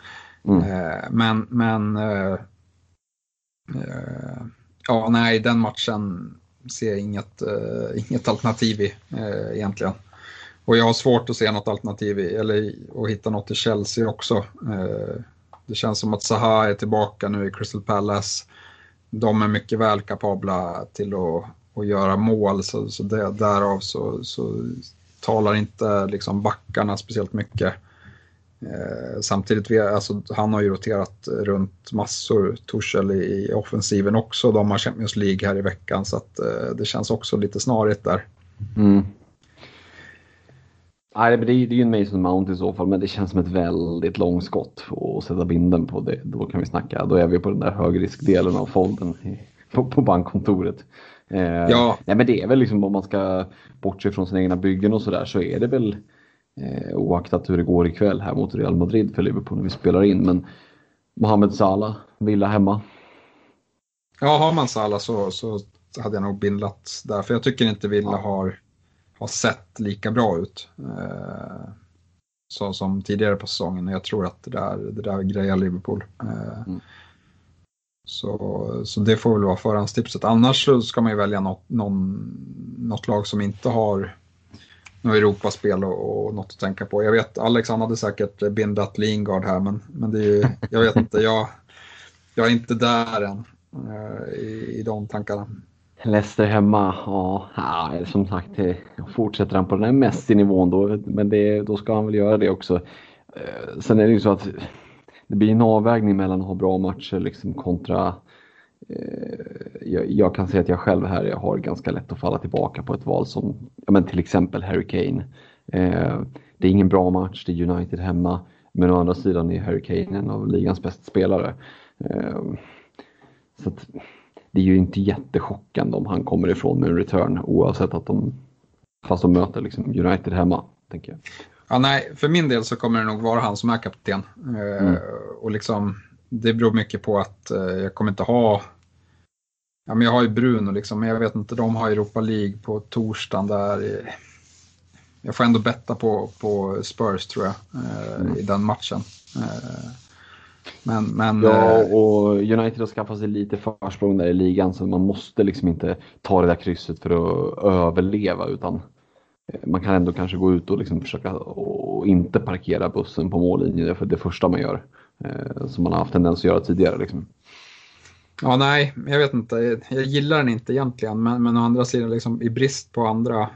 Speaker 3: Mm. Eh, men, men eh, ja, nej, den matchen ser jag inget, inget alternativ i egentligen. Och jag har svårt att se något alternativ i, eller att hitta något i Chelsea också. Det känns som att Zaha är tillbaka nu i Crystal Palace. De är mycket väl kapabla till att och göra mål. Så, så det, därav så, så talar inte liksom backarna speciellt mycket. Eh, samtidigt, vi, alltså, han har ju roterat runt massor, Torshäll i, i offensiven också. De har Champions League här i veckan så att, eh, det känns också lite snarigt där. Mm.
Speaker 4: Nej, det är ju en Mason Mount i så fall, men det känns som ett väldigt långskott att sätta binden på det. Då kan vi snacka, då är vi på den där högriskdelen av folden på, på bankkontoret. Eh, ja. Nej, men det är väl liksom om man ska bortse från sina egna byggen och sådär så är det väl eh, oaktat hur det går ikväll här mot Real Madrid för Liverpool när vi spelar in. Men Mohamed Salah, Villa hemma.
Speaker 3: Ja, har man Salah så, så hade jag nog bindlat där. För jag tycker inte Villa ja. har, har sett lika bra ut. Eh, så som tidigare på säsongen. Jag tror att det där, det där grejar Liverpool. Eh, mm. Så, så det får väl vara förhandstipset. Annars så ska man ju välja något, någon, något lag som inte har något Europaspel och, och något att tänka på. Jag vet, Alex han hade säkert bindat Lingard här, men, men det är ju, jag vet inte, jag, jag är inte där än uh, i, i de tankarna.
Speaker 4: Leicester hemma, ja, som sagt, fortsätter han på den här Messi-nivån då, men det, då ska han väl göra det också. Eh, sen är det ju så att det blir en avvägning mellan att ha bra matcher liksom kontra eh, jag, jag, kan säga att jag själv här jag har ganska lätt att falla tillbaka på ett val som ja, men till exempel Harry Kane. Eh, det är ingen bra match, det är United hemma, men å andra sidan är Harry Kane en av ligans bästa spelare. Eh, så att, det är ju inte jättechockande om han kommer ifrån med en return oavsett att de, fast de möter liksom United hemma. Tänker jag.
Speaker 3: Ja, nej, för min del så kommer det nog vara han som är kapten. Eh, mm. och liksom, det beror mycket på att eh, jag kommer inte ha Ja, men jag har ju Bruno, liksom, men jag vet inte, de har Europa League på torsdagen där. Jag får ändå betta på, på Spurs tror jag, eh, mm. i den matchen.
Speaker 4: Men, men, ja, och United har skaffat sig lite försprång där i ligan så man måste liksom inte ta det där krysset för att överleva utan man kan ändå kanske gå ut och liksom försöka och inte parkera bussen på mållinjen. Det är det första man gör. Eh, som man har haft tendens att göra tidigare. Liksom.
Speaker 3: Ja, nej, jag vet inte. Jag gillar den inte egentligen, men, men å andra sidan liksom, i brist på andra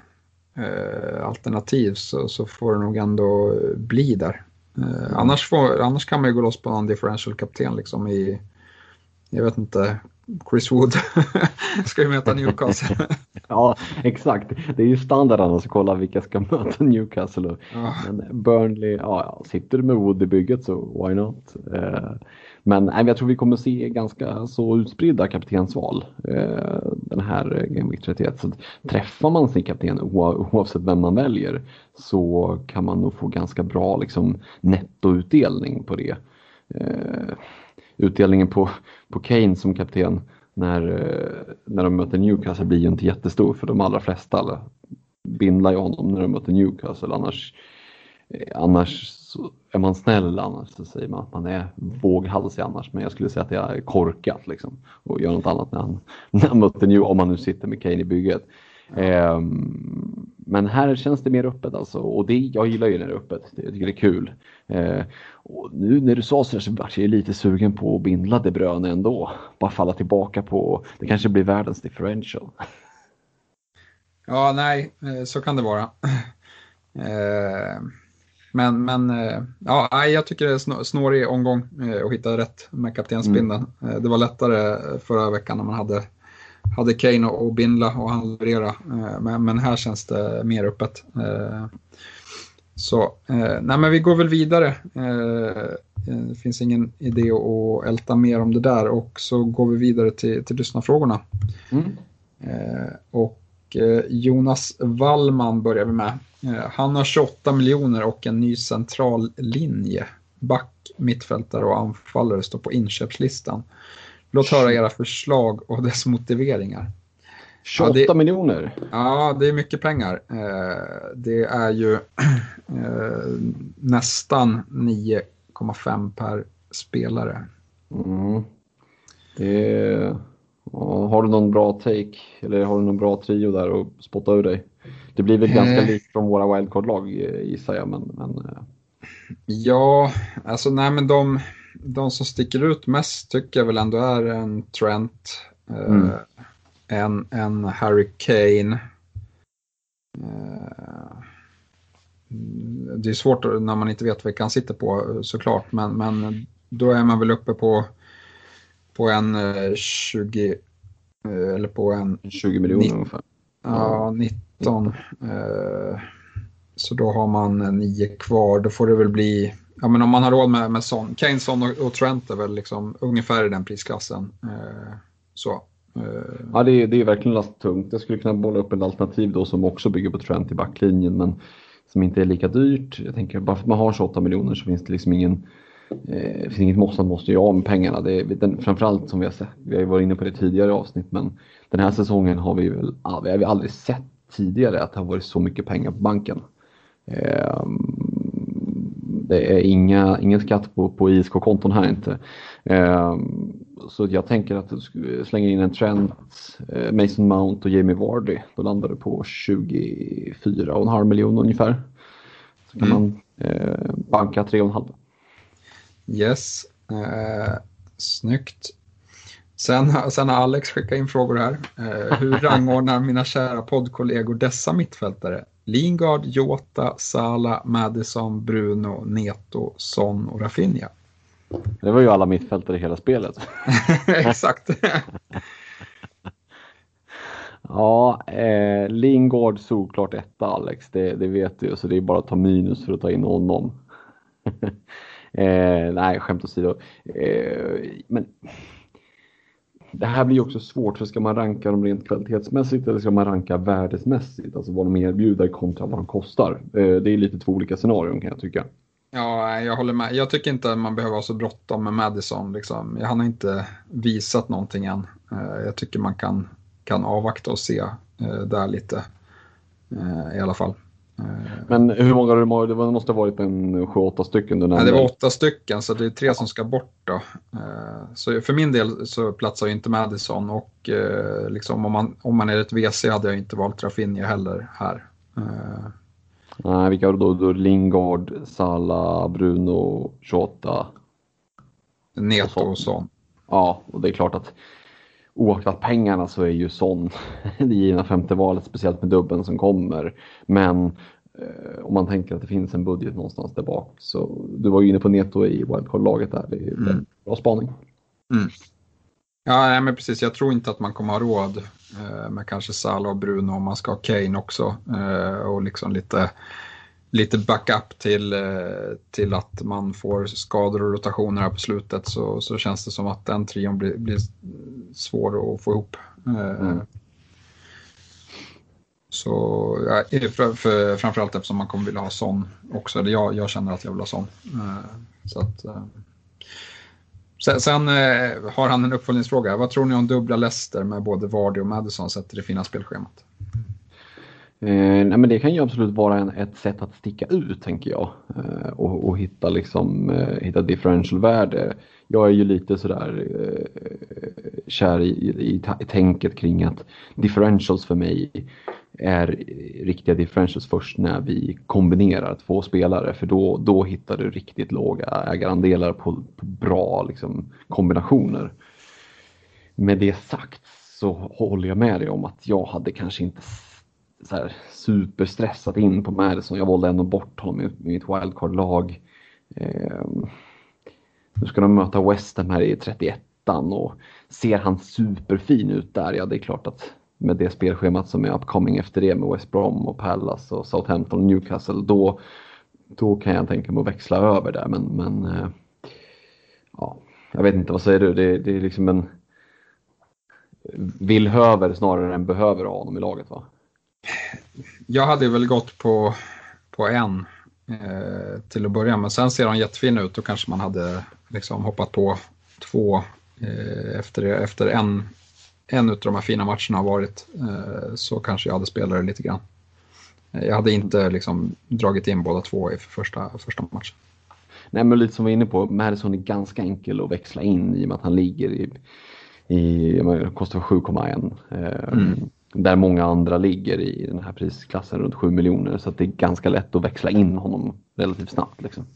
Speaker 3: eh, alternativ så, så, får det nog ändå bli där. Eh, mm. annars, får, annars kan man ju gå loss på någon differential kapten liksom i, jag vet inte, Chris Wood ska ju möta Newcastle.
Speaker 4: ja, exakt. Det är ju standard annars att kolla vilka ska möta Newcastle. Ja. Men Burnley, ja, sitter du med Wood i bygget så why not? Eh, men nej, jag tror vi kommer se ganska så utspridda kaptensval eh, den här Game Week 31. Så träffar man sin kapten oavsett vem man väljer så kan man nog få ganska bra liksom, nettoutdelning på det. Eh, utdelningen på, på Kane som kapten när, eh, när de möter Newcastle blir ju inte jättestor för de allra flesta bindlar ju honom när de möter Newcastle. Annars, eh, annars är man snäll annars så säger man att man är våghalsig annars. Men jag skulle säga att jag är korkat liksom och gör något annat när han, när han möter Newcastle, om man nu sitter med Kane i bygget. Um, men här känns det mer öppet alltså och det, jag gillar ju när det är öppet. Jag tycker det är kul. Uh, och nu när du sa så, så vart jag lite sugen på att bindla De Bruyne ändå. Bara falla tillbaka på, det kanske blir världens differential.
Speaker 3: Ja, nej, eh, så kan det vara. Uh, men, men uh, ja, jag tycker det är snårig omgång att hitta rätt med kaptensbindeln. Mm. Det var lättare förra veckan när man hade hade Kane och Bindla och han leverera. Eh, men, men här känns det mer öppet. Eh, så eh, nej, men vi går väl vidare. Det finns ingen idé att älta mer om det där och så går vi vidare till, till lyssnarfrågorna. Mm. Och Jonas Wallman börjar vi med. Han har 28 miljoner och en ny central linje. Back, mittfältare och anfallare står på inköpslistan. Låt höra era förslag och dess motiveringar.
Speaker 4: 28 ja, det, miljoner?
Speaker 3: Ja, det är mycket pengar. Eh, det är ju eh, nästan 9,5 per spelare. Mm.
Speaker 4: Det har du någon bra take eller har du någon bra trio där och spotta ur dig? Det blir väl ganska eh. likt från våra wildcard-lag gissar jag. Men, men...
Speaker 3: Ja, alltså nej men de de som sticker ut mest tycker jag väl ändå är en Trent, eh, mm. en, en Harry Kane. Eh, det är svårt när man inte vet vilka han sitter på såklart, men, men då är man väl uppe på, på en 20 eh, eller på en
Speaker 4: 20 miljoner ungefär.
Speaker 3: Ja, 19. Eh, så då har man nio kvar. Då får det väl bli, ja men om man har råd med, med Son, Kane, Son och, och Trent är väl liksom ungefär i den prisklassen. Eh, så. Eh,
Speaker 4: Ja, det är, det är verkligen lasttungt. Jag skulle kunna bolla upp ett alternativ då som också bygger på Trent i backlinjen men som inte är lika dyrt. Jag tänker bara för att man har 28 miljoner så finns det liksom ingen eh, finns inget måste, man måste göra av med pengarna. Det är, den, framförallt som vi har sett, vi har ju varit inne på det tidigare avsnitt men den här säsongen har vi väl har vi aldrig sett tidigare att det har varit så mycket pengar på banken. Eh, det är inga, ingen skatt på, på ISK-konton här inte. Eh, så jag tänker att du slänger in en Trent, eh, Mason Mount och Jamie Vardy. Då landar du på 24,5 miljoner ungefär. Så kan
Speaker 3: Mm.
Speaker 4: man eh, banka 3,5.
Speaker 3: Yes, eh, snyggt. Sen, sen har Alex skickat in frågor här. Eh, hur rangordnar mina kära poddkollegor dessa mittfältare? Lingard, Jota, Sala, Madison, Bruno, Neto, Son och Rafinha.
Speaker 4: Det var ju alla mittfältare i hela spelet.
Speaker 3: Exakt.
Speaker 4: Ja, eh, Lingard solklart etta Alex, det, det vet du så det är bara att ta minus för att ta in honom. eh, nej, skämt åsido. Eh, men det här blir ju också svårt, för ska man ranka dem rent kvalitetsmässigt eller ska man ranka värdesmässigt? Alltså vad de erbjuder kontra vad de kostar. Eh, det är lite två olika scenarion kan jag tycka.
Speaker 3: Ja, jag håller med. Jag tycker inte att man behöver ha så bråttom med Madison. Liksom. Han har inte visat någonting än. Eh, jag tycker man kan, kan avvakta och se eh, där lite. I alla fall. Eh,
Speaker 4: Men hur många har du- det var- det måste ha varit en 7-8 stycken du
Speaker 3: Nej,
Speaker 4: nämnde?
Speaker 3: det var åtta stycken, så det är tre som ska bort då. Eh, Så för min del så platsar ju inte Madison och eh, liksom om, man, om man är ett WC hade jag inte valt Rafinha heller här.
Speaker 4: Nej, vilka har du då? då? Lingard, Salah, Bruno, Jota.
Speaker 3: Neto och sån.
Speaker 4: Ja, och det är klart att oaktat pengarna så är ju Son det givna femte valet, speciellt med dubben som kommer. Men eh, om man tänker att det finns en budget någonstans där bak så du var ju inne på Neto i wildcard-laget där. Det är
Speaker 3: Mm.
Speaker 4: bra spaning.
Speaker 3: Ja, nej, men precis. Jag tror inte att man kommer ha råd eh, med kanske Salah och Bruno om man ska ha Kane också. Eh, och liksom lite, lite backup till, eh, till att man får skador och rotationer här på slutet så, så känns det som att den trion blir, blir svår att få ihop. Eh,
Speaker 4: Mm.
Speaker 3: Så ja, för, för, framförallt eftersom man kommer vilja ha sån också. Eller jag, jag känner att jag vill ha sån. Eh, så att, Sen, sen har han en uppföljningsfråga. Vad tror ni om dubbla Leicester med både Vardy och Madison sett till det fina spelschemat?
Speaker 4: Eh, nej, men det kan ju absolut vara en, ett sätt att sticka ut tänker jag. Eh, och, och hitta, liksom, eh, hitta differential-värde. Jag är ju lite sådär eh, kär i, i, i, i tänket kring att differentials för mig är riktiga differentials först när vi kombinerar två spelare för då, då hittar du riktigt låga ägarandelar på, på bra liksom, kombinationer. Med det sagt så håller jag med dig om att jag hade kanske inte så här superstressat in på Madison. Jag valde ändå bort honom i, mitt wildcard-lag. Eh, nu ska de möta West Ham här i 31 och ser han superfin ut där? Ja, det är klart att med det spelschemat som är upcoming efter det med West Brom och Palace och Southampton och Newcastle, då, då kan jag tänka mig att växla över där. Men, men eh, ja, jag vet inte, vad säger du? Det, det är liksom en vill höver snarare än behöver ha honom i laget va?
Speaker 3: Jag hade väl gått på, på en eh, till att börja med. Sen ser han jättefin ut. Då kanske man hade liksom hoppat på två eh, efter, efter en, en av de här fina matcherna har varit. Eh, så kanske jag hade spelat det lite grann. Eh, Jag hade inte liksom dragit in båda två i första, första matchen.
Speaker 4: Nej men lite som vi var inne på, Madison är ganska enkel att växla in i och med att han ligger i, i kostar 7,1. Eh,
Speaker 3: Mm.
Speaker 4: Där många andra ligger i den här prisklassen runt 7 miljoner så det är ganska lätt att växla in honom relativt snabbt. Liksom.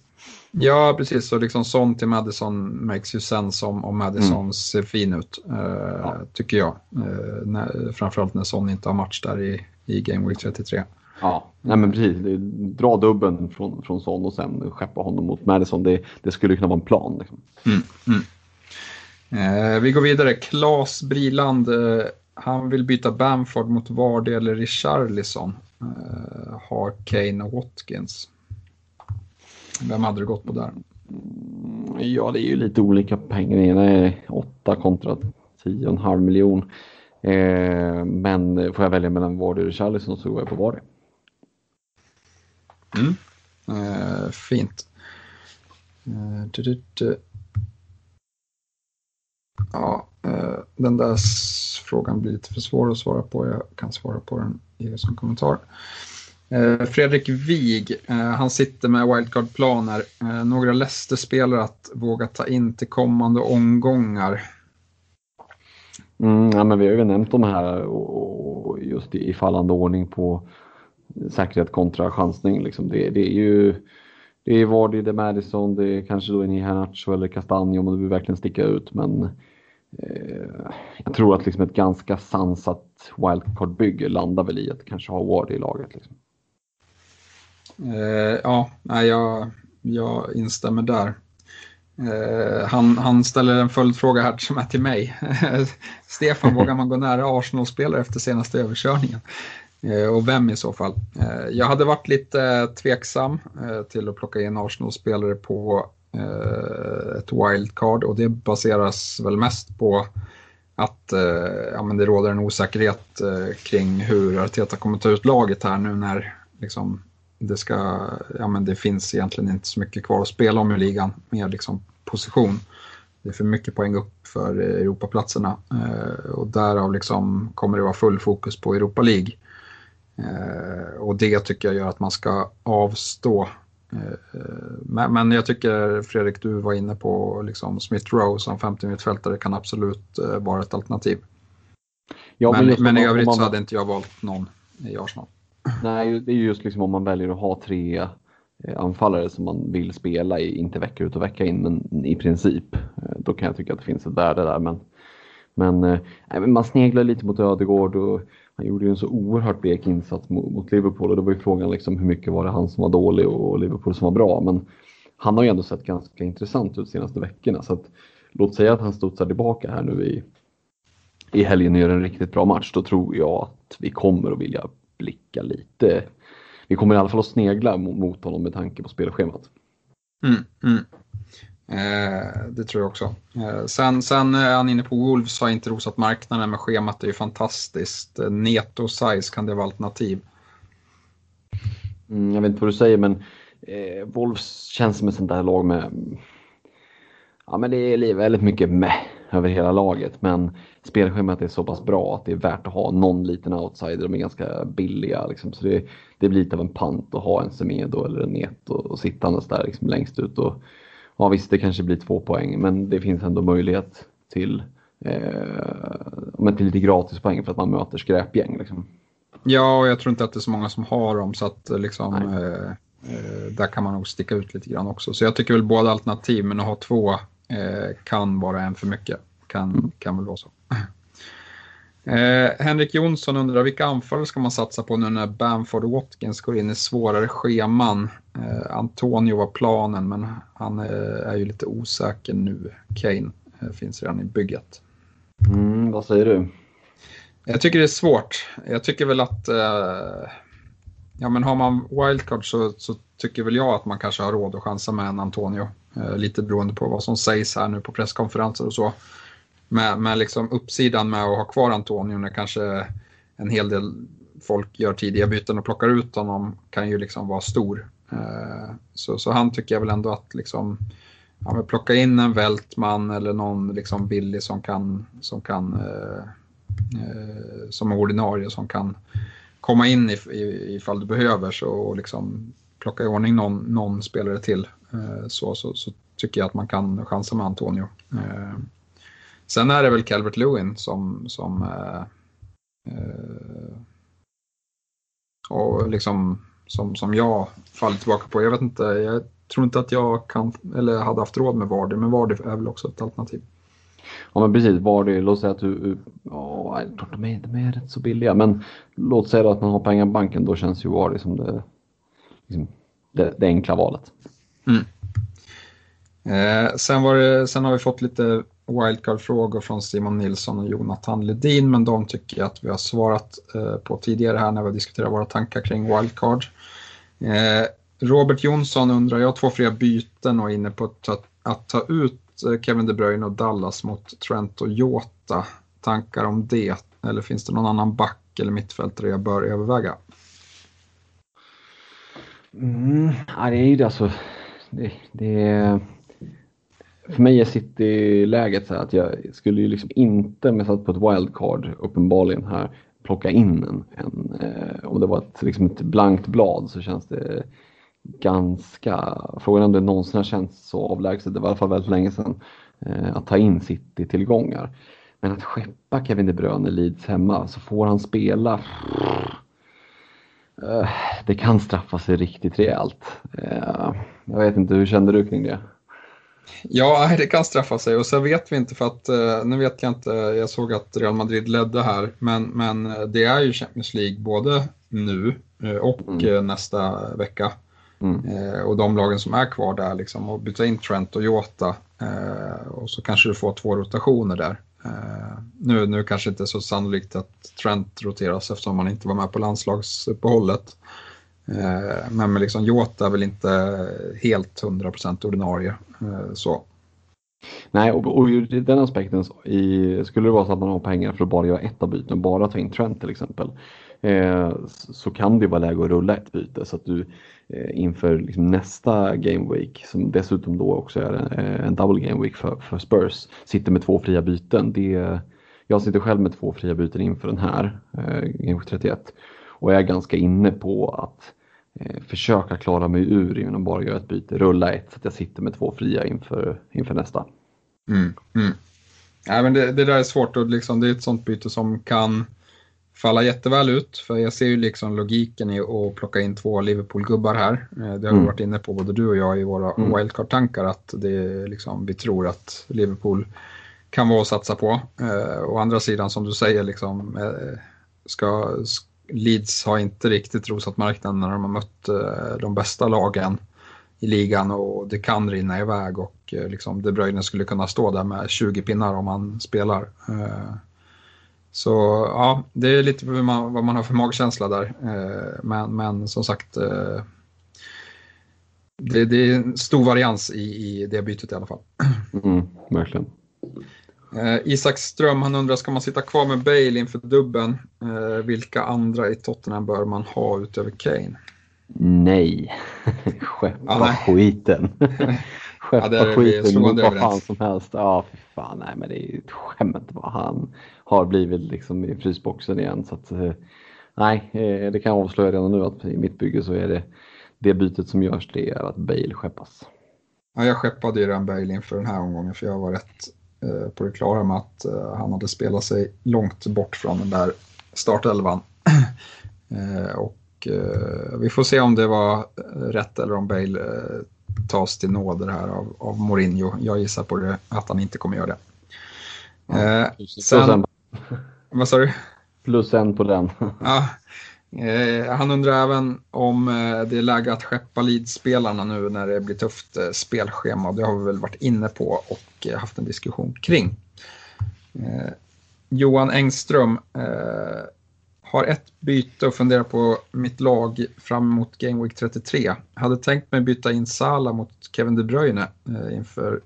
Speaker 3: Ja, precis. Så liksom Son till Madison makes ju sense om, om Madison ser fin ut, eh, tycker jag. Eh, när, framförallt när Son inte har match där i, i Game Week 33.
Speaker 4: Ja, nej men precis. Dra dubben från, från Son och sen skeppa honom mot Madison. Det, det skulle kunna vara en plan. Liksom.
Speaker 3: Eh, vi går vidare. Claes Briland, eh, han vill byta Bamford mot Vardy eller Richarlison. Eh, har Kane och Watkins. Vem hade du gått på där?
Speaker 4: Ja, det är ju lite olika pengar. Den ena är 8 kontra 10,5 miljon. Eh, men får jag välja mellan Vardy och Richarlison så går jag på Vardy.
Speaker 3: Mm. Eh, fint. Eh. Ja, eh, den där frågan blir lite för svår att svara på. Jag kan svara på den i som kommentar. Eh, Fredrik Wig, eh, han sitter med wildcard-planer. Eh, några Leicester-spelare att våga ta in till kommande omgångar.
Speaker 4: Mm, ja, men vi har ju nämnt de här och, just i, fallande ordning på säkerhet kontra chansning. Liksom. Det, det, är ju det är Vardy, det är Madison, det är kanske då en Iheanacho eller Castagne om du vill verkligen sticka ut. Men eh, jag tror att liksom ett ganska sansat wildcard-bygge landar väl i att kanske ha Vardy i laget. Liksom.
Speaker 3: Eh, ja, jag, jag instämmer där. Eh, han, han, ställer en följdfråga här som är till mig. Stefan, vågar man gå nära Arsenal-spelare efter senaste överkörningen? Eh, och vem i så fall? Eh, jag hade varit lite eh, tveksam till att plocka in Arsenal-spelare på ett wildcard och det baseras väl mest på att ja, men det råder en osäkerhet kring hur Arteta kommer ta ut laget här nu när liksom, det, ska, ja, men det finns egentligen inte så mycket kvar att spela om i ligan med liksom, position. Det är för mycket poäng upp för Europaplatserna och därav liksom kommer det vara full fokus på Europa League. Eh, och det tycker jag gör att man ska avstå. Eh, men, jag tycker Fredrik, du var inne på liksom Smith Rowe som 50 mittfältare kan absolut eh, vara ett alternativ. Ja, men, men, men i övrigt man... så hade inte jag valt någon i Arsenal.
Speaker 4: Nej, det är just liksom om man väljer att ha tre anfallare som man vill spela i, inte vecka ut och vecka in, men i princip. Då kan jag tycka att det finns ett värde där. Men, men man sneglar lite mot Ödegård och han gjorde ju en så oerhört blek insats mot, mot, Liverpool och då var ju frågan liksom hur mycket var det han som var dålig och Liverpool som var bra. Men han har ju ändå sett ganska intressant ut de senaste veckorna så att låt säga att han studsar tillbaka här nu i, i helgen och gör en riktigt bra match. Då tror jag att vi kommer att vilja blicka lite. Vi kommer i alla fall att snegla mot honom med tanke på spelschemat.
Speaker 3: Mm, mm. Eh, det tror jag också. Eh, sen, sen är han inne på Wolves har inte rosat marknaden men schemat är ju fantastiskt. Eh, Neto size kan det vara alternativ?
Speaker 4: Mm, jag vet inte vad du säger men eh, Wolves känns som ett sånt där lag med Ja men det är väldigt mycket med över hela laget men spelschemat är så pass bra att det är värt att ha någon liten outsider. De är ganska billiga liksom, så det, det blir lite av en pant att ha en Semedo eller en Neto och sittandes där liksom längst ut. Och, ja visst, det kanske blir två poäng men det finns ändå möjlighet till, eh, till lite gratispoäng för att man möter skräpgäng. Liksom.
Speaker 3: Ja, och jag tror inte att det är så många som har dem så att liksom, eh, eh, där kan man nog sticka ut lite grann också. Så jag tycker väl båda alternativ, men att ha två eh, kan vara en för mycket. Kan, mm. kan väl vara så. Eh, Henrik Jonsson undrar vilka anfallare ska man satsa på nu när Bamford och Watkins går in i svårare scheman? Eh, Antonio var planen men han eh, är ju lite osäker nu. Kane eh, finns redan i bygget.
Speaker 4: Mm, vad säger du?
Speaker 3: Jag tycker det är svårt. Jag tycker väl att eh, ja, men har man wildcard så, så, tycker väl jag att man kanske har råd att chansa med en Antonio. Eh, lite beroende på vad som sägs här nu på presskonferenser och så med, med liksom uppsidan med att ha kvar Antonio när kanske en hel del folk gör tidiga byten och plockar ut honom kan ju liksom vara stor. Eh, så, så han tycker jag väl ändå att liksom, ja, plocka in en Vältman eller någon liksom billig som kan, som kan eh, eh, som är ordinarie som kan komma in ifall du behöver så och liksom plocka i ordning någon, någon spelare till eh, så, så, så, tycker jag att man kan chansa med Antonio. Eh, Sen är det väl Calvert Lewin som, som eh, eh, och liksom som, som jag faller tillbaka på. Jag vet inte, jag tror inte att jag kan eller hade haft råd med Vardy, men Vardy är väl också ett alternativ.
Speaker 4: Ja men precis, Vardy, låt säga att du, ja, de är, de är rätt så billiga, men låt säga att man har pengar på banken, då känns ju Vardy som det, liksom, det, det enkla valet.
Speaker 3: Mm. Eh, sen, var det, sen har vi fått lite wildcard-frågor från Simon Nilsson och Jonathan Ledin, men de tycker jag att vi har svarat eh, på tidigare här när vi diskuterar våra tankar kring wildcard. Eh, Robert Jonsson undrar, jag har två fria byten och är inne på att ta, ut eh, Kevin De Bruyne och Dallas mot Trent och Jota. Tankar om det? Eller finns det någon annan back eller mittfältare jag bör överväga?
Speaker 4: Mm, ja, det är ju det alltså. Det, det, för mig är City-läget så att jag skulle ju liksom inte, med satt på ett wildcard uppenbarligen här, plocka in en. en eh, om det var ett, liksom ett blankt blad så känns det ganska, frågan är om det någonsin har känts så avlägset, det var i alla fall väldigt länge sedan, eh, att ta in City-tillgångar. Men att skeppa Kevin De Bruyne Leeds hemma så får han spela eh, det kan straffa sig riktigt rejält. Eh, jag vet inte, hur kände du kring det?
Speaker 3: Ja, det kan straffa sig och sen vet vi inte för att, eh, nu vet jag inte, jag såg att Real Madrid ledde här, men, men det är ju Champions League både nu och mm. nästa vecka. Mm. Och de lagen som är kvar där, liksom, och byta in Trent och Jota och så kanske du får två rotationer där. Nu, nu kanske inte så sannolikt att Trent roteras eftersom han inte var med på landslagsuppehållet. Eh, men med liksom Jota är väl inte helt 100% ordinarie. Eh, så.
Speaker 4: Nej, och, och ur den aspekten i, skulle det vara så att man har pengar för att bara göra ett av byten, bara ta in Trent till exempel, eh, så kan det vara läge att rulla ett byte så att du Eh, inför liksom nästa Game Week som dessutom då också är en, en double Game Week för, för, Spurs sitter med två fria byten. Det, jag sitter själv med två fria byten inför den här eh, Game Week 31 och jag är ganska inne på att eh, försöka klara mig ur genom att bara göra ett byte, rulla ett så att jag sitter med två fria inför, inför nästa.
Speaker 3: Mm, mm. Ja, men det, det där är svårt och liksom, det är ett sånt byte som kan falla jätteväl ut. För jag ser ju liksom logiken i att plocka in två Liverpool-gubbar här. Eh, det har vi mm. varit inne på både du och jag i våra mm. wildcard-tankar att det liksom, vi tror att Liverpool kan vara att satsa på. Eh, å andra sidan som du säger, liksom, eh, ska, Leeds har inte riktigt rosat marknaden när de har mött eh, de bästa lagen i ligan och det kan rinna iväg och eh, liksom, De Bruyne skulle kunna stå där med 20 pinnar om han spelar. Eh, så ja, det är lite vad man, vad man har för magkänsla där. Men, men som sagt, det, det, är en stor varians i, i det bytet i alla fall.
Speaker 4: Mm, verkligen.
Speaker 3: Eh, Isak Ström, han undrar, ska man sitta kvar med Bale inför dubben? vilka andra i Tottenham bör man ha utöver Kane?
Speaker 4: Nej, skeppa ah, skiten. skeppa ja, skiten mot vad fan som helst. Ja, för fan, nej men det är ju ett skämt vad han har blivit liksom i frysboxen igen. Så att, eh, nej, eh, det kan jag avslöja redan nu att i mitt bygge så är det det bytet som görs det är att Bale skeppas.
Speaker 3: Ja, jag skeppade ju redan Bale inför den här omgången för jag var rätt eh, på det klara med att han hade spelat sig långt bort från den där startelvan. och vi får se om det var rätt eller om Bale tas till nåder här av, av Mourinho. Jag gissar på det, att han inte kommer göra det. Ja, sen, vad sa du?
Speaker 4: Plus en på den.
Speaker 3: ja, eh, han undrar även om eh, det är läge att skeppa Leeds-spelarna nu när det blir tufft eh, spelschema. Det har vi väl varit inne på och eh, haft en diskussion kring. Eh, Johan Engström eh, har ett byte och funderar på mitt lag fram emot Game Week 33. Hade tänkt mig byta in Sala mot Kevin De Bruyne inför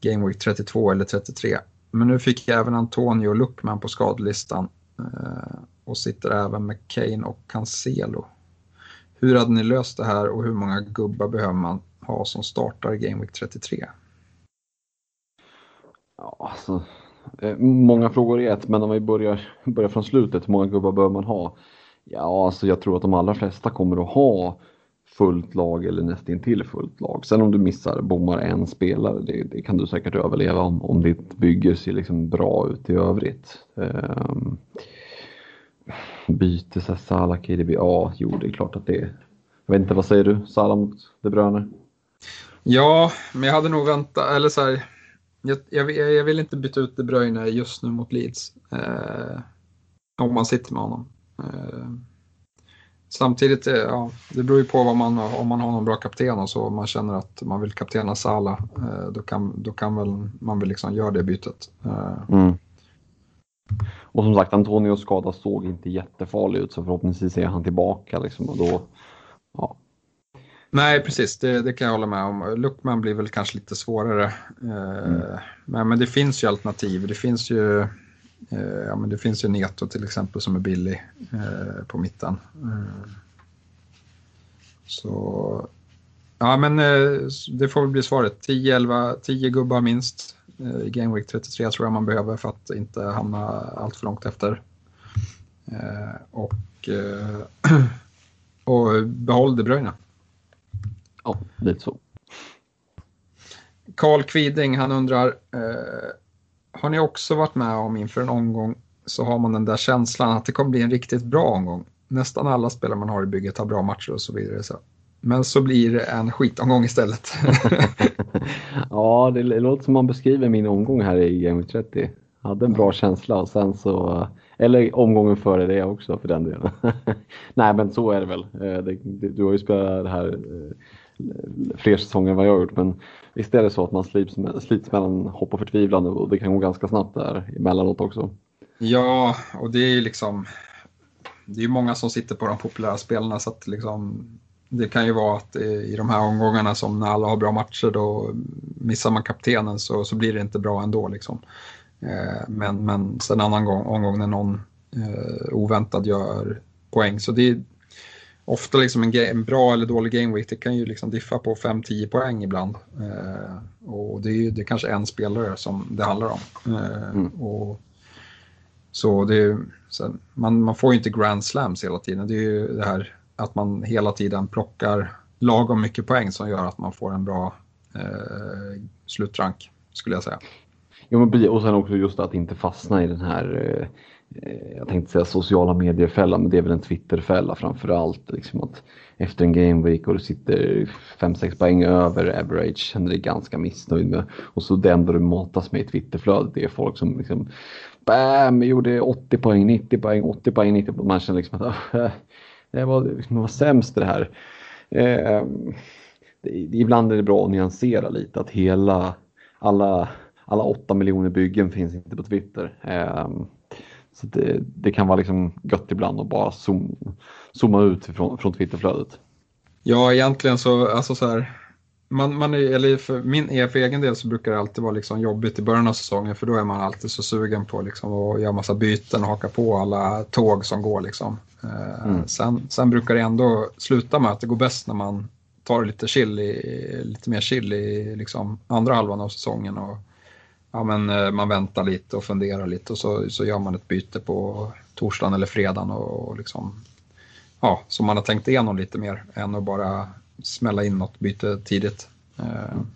Speaker 3: Game Week 32 eller 33. Men nu fick jag även Antonio Luckman på skadelistan och sitter även med Kane och Cancelo. Hur hade ni löst det här och hur många gubbar behöver man ha som startar Game Week 33?
Speaker 4: Ja, alltså, eh, många frågor i ett, men om vi börjar, börjar från slutet, hur många gubbar behöver man ha? Ja, alltså jag tror att de allra flesta kommer att ha fullt lag eller nästintill fullt lag. Sen om du missar, bommar en spelare, det, det kan du säkert överleva om, om ditt bygge ser liksom bra ut i övrigt. Um, byte, så Salah, KDB, ja, jo det är klart att det är. Jag vet inte, vad säger du? Salah mot De Bruyne?
Speaker 3: Ja, men jag hade nog väntat, eller så här, jag, jag, jag, vill inte byta ut De Bruyne just nu mot Leeds. Eh, om man sitter med honom. Eh, Samtidigt, eh, ja, det beror ju på vad man, om man har någon bra kapten och så, om man känner att man vill kaptena Sala, eh, då kan, då kan väl man väl liksom göra det bytet. Eh,
Speaker 4: Mm. Och som sagt, Antonios skada såg inte jättefarlig ut så förhoppningsvis är han tillbaka liksom och då, ja.
Speaker 3: Nej, precis, det, det kan jag hålla med om. Luckman blir väl kanske lite svårare. Eh, men, men det finns ju alternativ. Det finns ju, eh, ja, men det finns ju Neto till exempel som är billig eh, på mitten. Så ja, men eh, det får väl bli svaret. 10, 11, 10 gubbar minst i Game Week 33 tror jag man behöver för att inte hamna allt för långt efter. Eh, och, eh, och behåll De Bruyne.
Speaker 4: ja, lite så.
Speaker 3: Karl Kviding, han undrar, eh, har ni också varit med om inför en omgång så har man den där känslan att det kommer bli en riktigt bra omgång. Nästan alla spelare man har i bygget har bra matcher och så vidare. Så. Men så blir det en skitomgång istället.
Speaker 4: ja, det låter som man beskriver min omgång här i Game Week 30. Hade en bra känsla och sen så, eller omgången före det också för den delen. Nej men så är det väl. Eh, du har ju spelat det här eh, fler säsonger än vad jag har gjort men visst är det så att man slits, slits mellan hopp och förtvivlan och det kan gå ganska snabbt där emellanåt också.
Speaker 3: ja, och det är ju liksom, det är ju många som sitter på de populära spelarna så att liksom det kan ju vara att i de här omgångarna som när alla har bra matcher då missar man kaptenen så, så blir det inte bra ändå. Liksom. Eh, men, men sen en annan gång, omgång när någon eh, oväntad gör poäng. Så det är ofta liksom en, en bra eller dålig game week, det kan ju liksom diffa på 5-10 poäng ibland. Eh, och det är ju det är kanske en spelare som det handlar om. Eh,
Speaker 4: Mm.
Speaker 3: och, så det är, man, man får ju inte grand slams hela tiden. Det är ju det här att man hela tiden plockar lagom mycket poäng som gör att man får en bra eh, slutrank, skulle jag säga.
Speaker 4: Jo, men och sen också just att inte fastna i den här, eh, jag tänkte säga sociala medier-fällan, men det är väl en Twitter-fälla framför allt. Liksom att efter en game week och du sitter 5-6 poäng över average, känner dig ganska missnöjd med. Och så det enda du matas med i Twitterflödet, det är folk som liksom Bam, gjorde 80 poäng, 90 poäng, 80 poäng, 90 poäng. Man känner liksom att äh, det var, liksom, det var sämst det här. Eh, det, ibland är det bra att nyansera lite, att hela, alla alla åtta miljoner byggen finns inte på Twitter. Eh, så det, det, kan vara liksom gött ibland att bara zoom, zooma ut från, från Twitterflödet.
Speaker 3: Ja, egentligen så, alltså så här, man, man är, eller för min för egen del så brukar det alltid vara liksom jobbigt i början av säsongen för då är man alltid så sugen på liksom att göra massa byten och haka på alla tåg som går. Liksom. Mm. Sen, sen brukar det ändå sluta med att det går bäst när man tar lite, chill i, lite mer chill i liksom andra halvan av säsongen. Och, ja, men man väntar lite och funderar lite och så, så gör man ett byte på torsdagen eller fredagen och, och liksom, ja, så man har tänkt igenom lite mer än att bara smälla in något byte tidigt. Mm.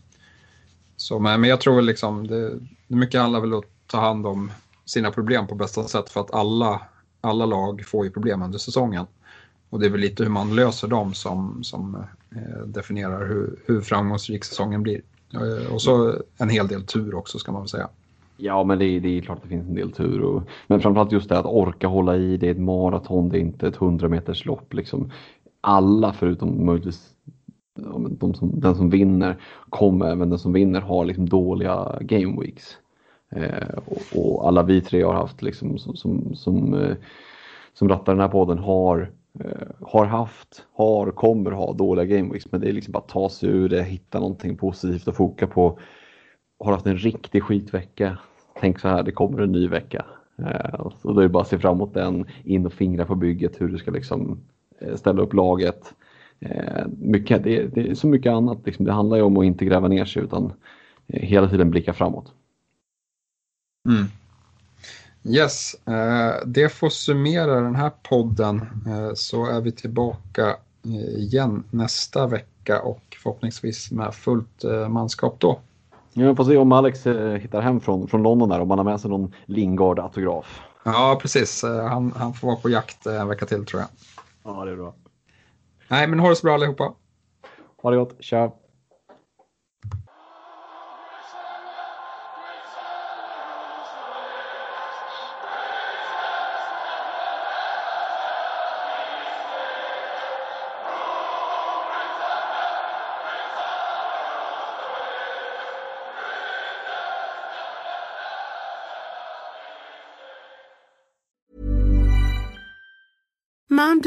Speaker 3: Så, men, jag tror väl liksom, det, mycket handlar väl om att ta hand om sina problem på bästa sätt för att alla, alla lag får ju problem under säsongen. Och det är väl lite hur man löser dem som, som eh, definierar hur, hur framgångsrik säsongen blir. Eh, och så en hel del tur också ska man väl säga.
Speaker 4: Ja, men det, det är klart att det finns en del tur. Och, men framförallt just det att orka hålla i. Det är ett maraton, det är inte ett 100 meters lopp. Liksom. Alla förutom möjligtvis de som, den som vinner, kommer, även den som vinner har liksom dåliga game weeks. Eh, och, och, alla vi tre har haft, liksom, som, som, som, eh, som rattar den här podden, har eh, har haft, har, kommer ha dåliga game weeks. men det är liksom bara att ta sig ur det, hitta någonting positivt att foka på. Har haft en riktig skitvecka, tänk så här, det kommer en ny vecka. Eh, så då är det bara att se fram emot den, in och fingra på bygget, hur du ska liksom eh, ställa upp laget. Mycket, det, är, det är så mycket annat, liksom. det handlar ju om att inte gräva ner sig utan hela tiden blicka framåt.
Speaker 3: Mm. Yes, det får summera den här podden så är vi tillbaka igen nästa vecka och förhoppningsvis med fullt manskap då.
Speaker 4: Jag får se om Alex hittar hem från, från London där, om han har med sig någon Lingard-autograf.
Speaker 3: Ja, precis. Han, han får vara på jakt en vecka till tror jag.
Speaker 4: Ja, det är bra.
Speaker 3: Nej, men ha det så bra allihopa.
Speaker 4: Ha det gott. Tja!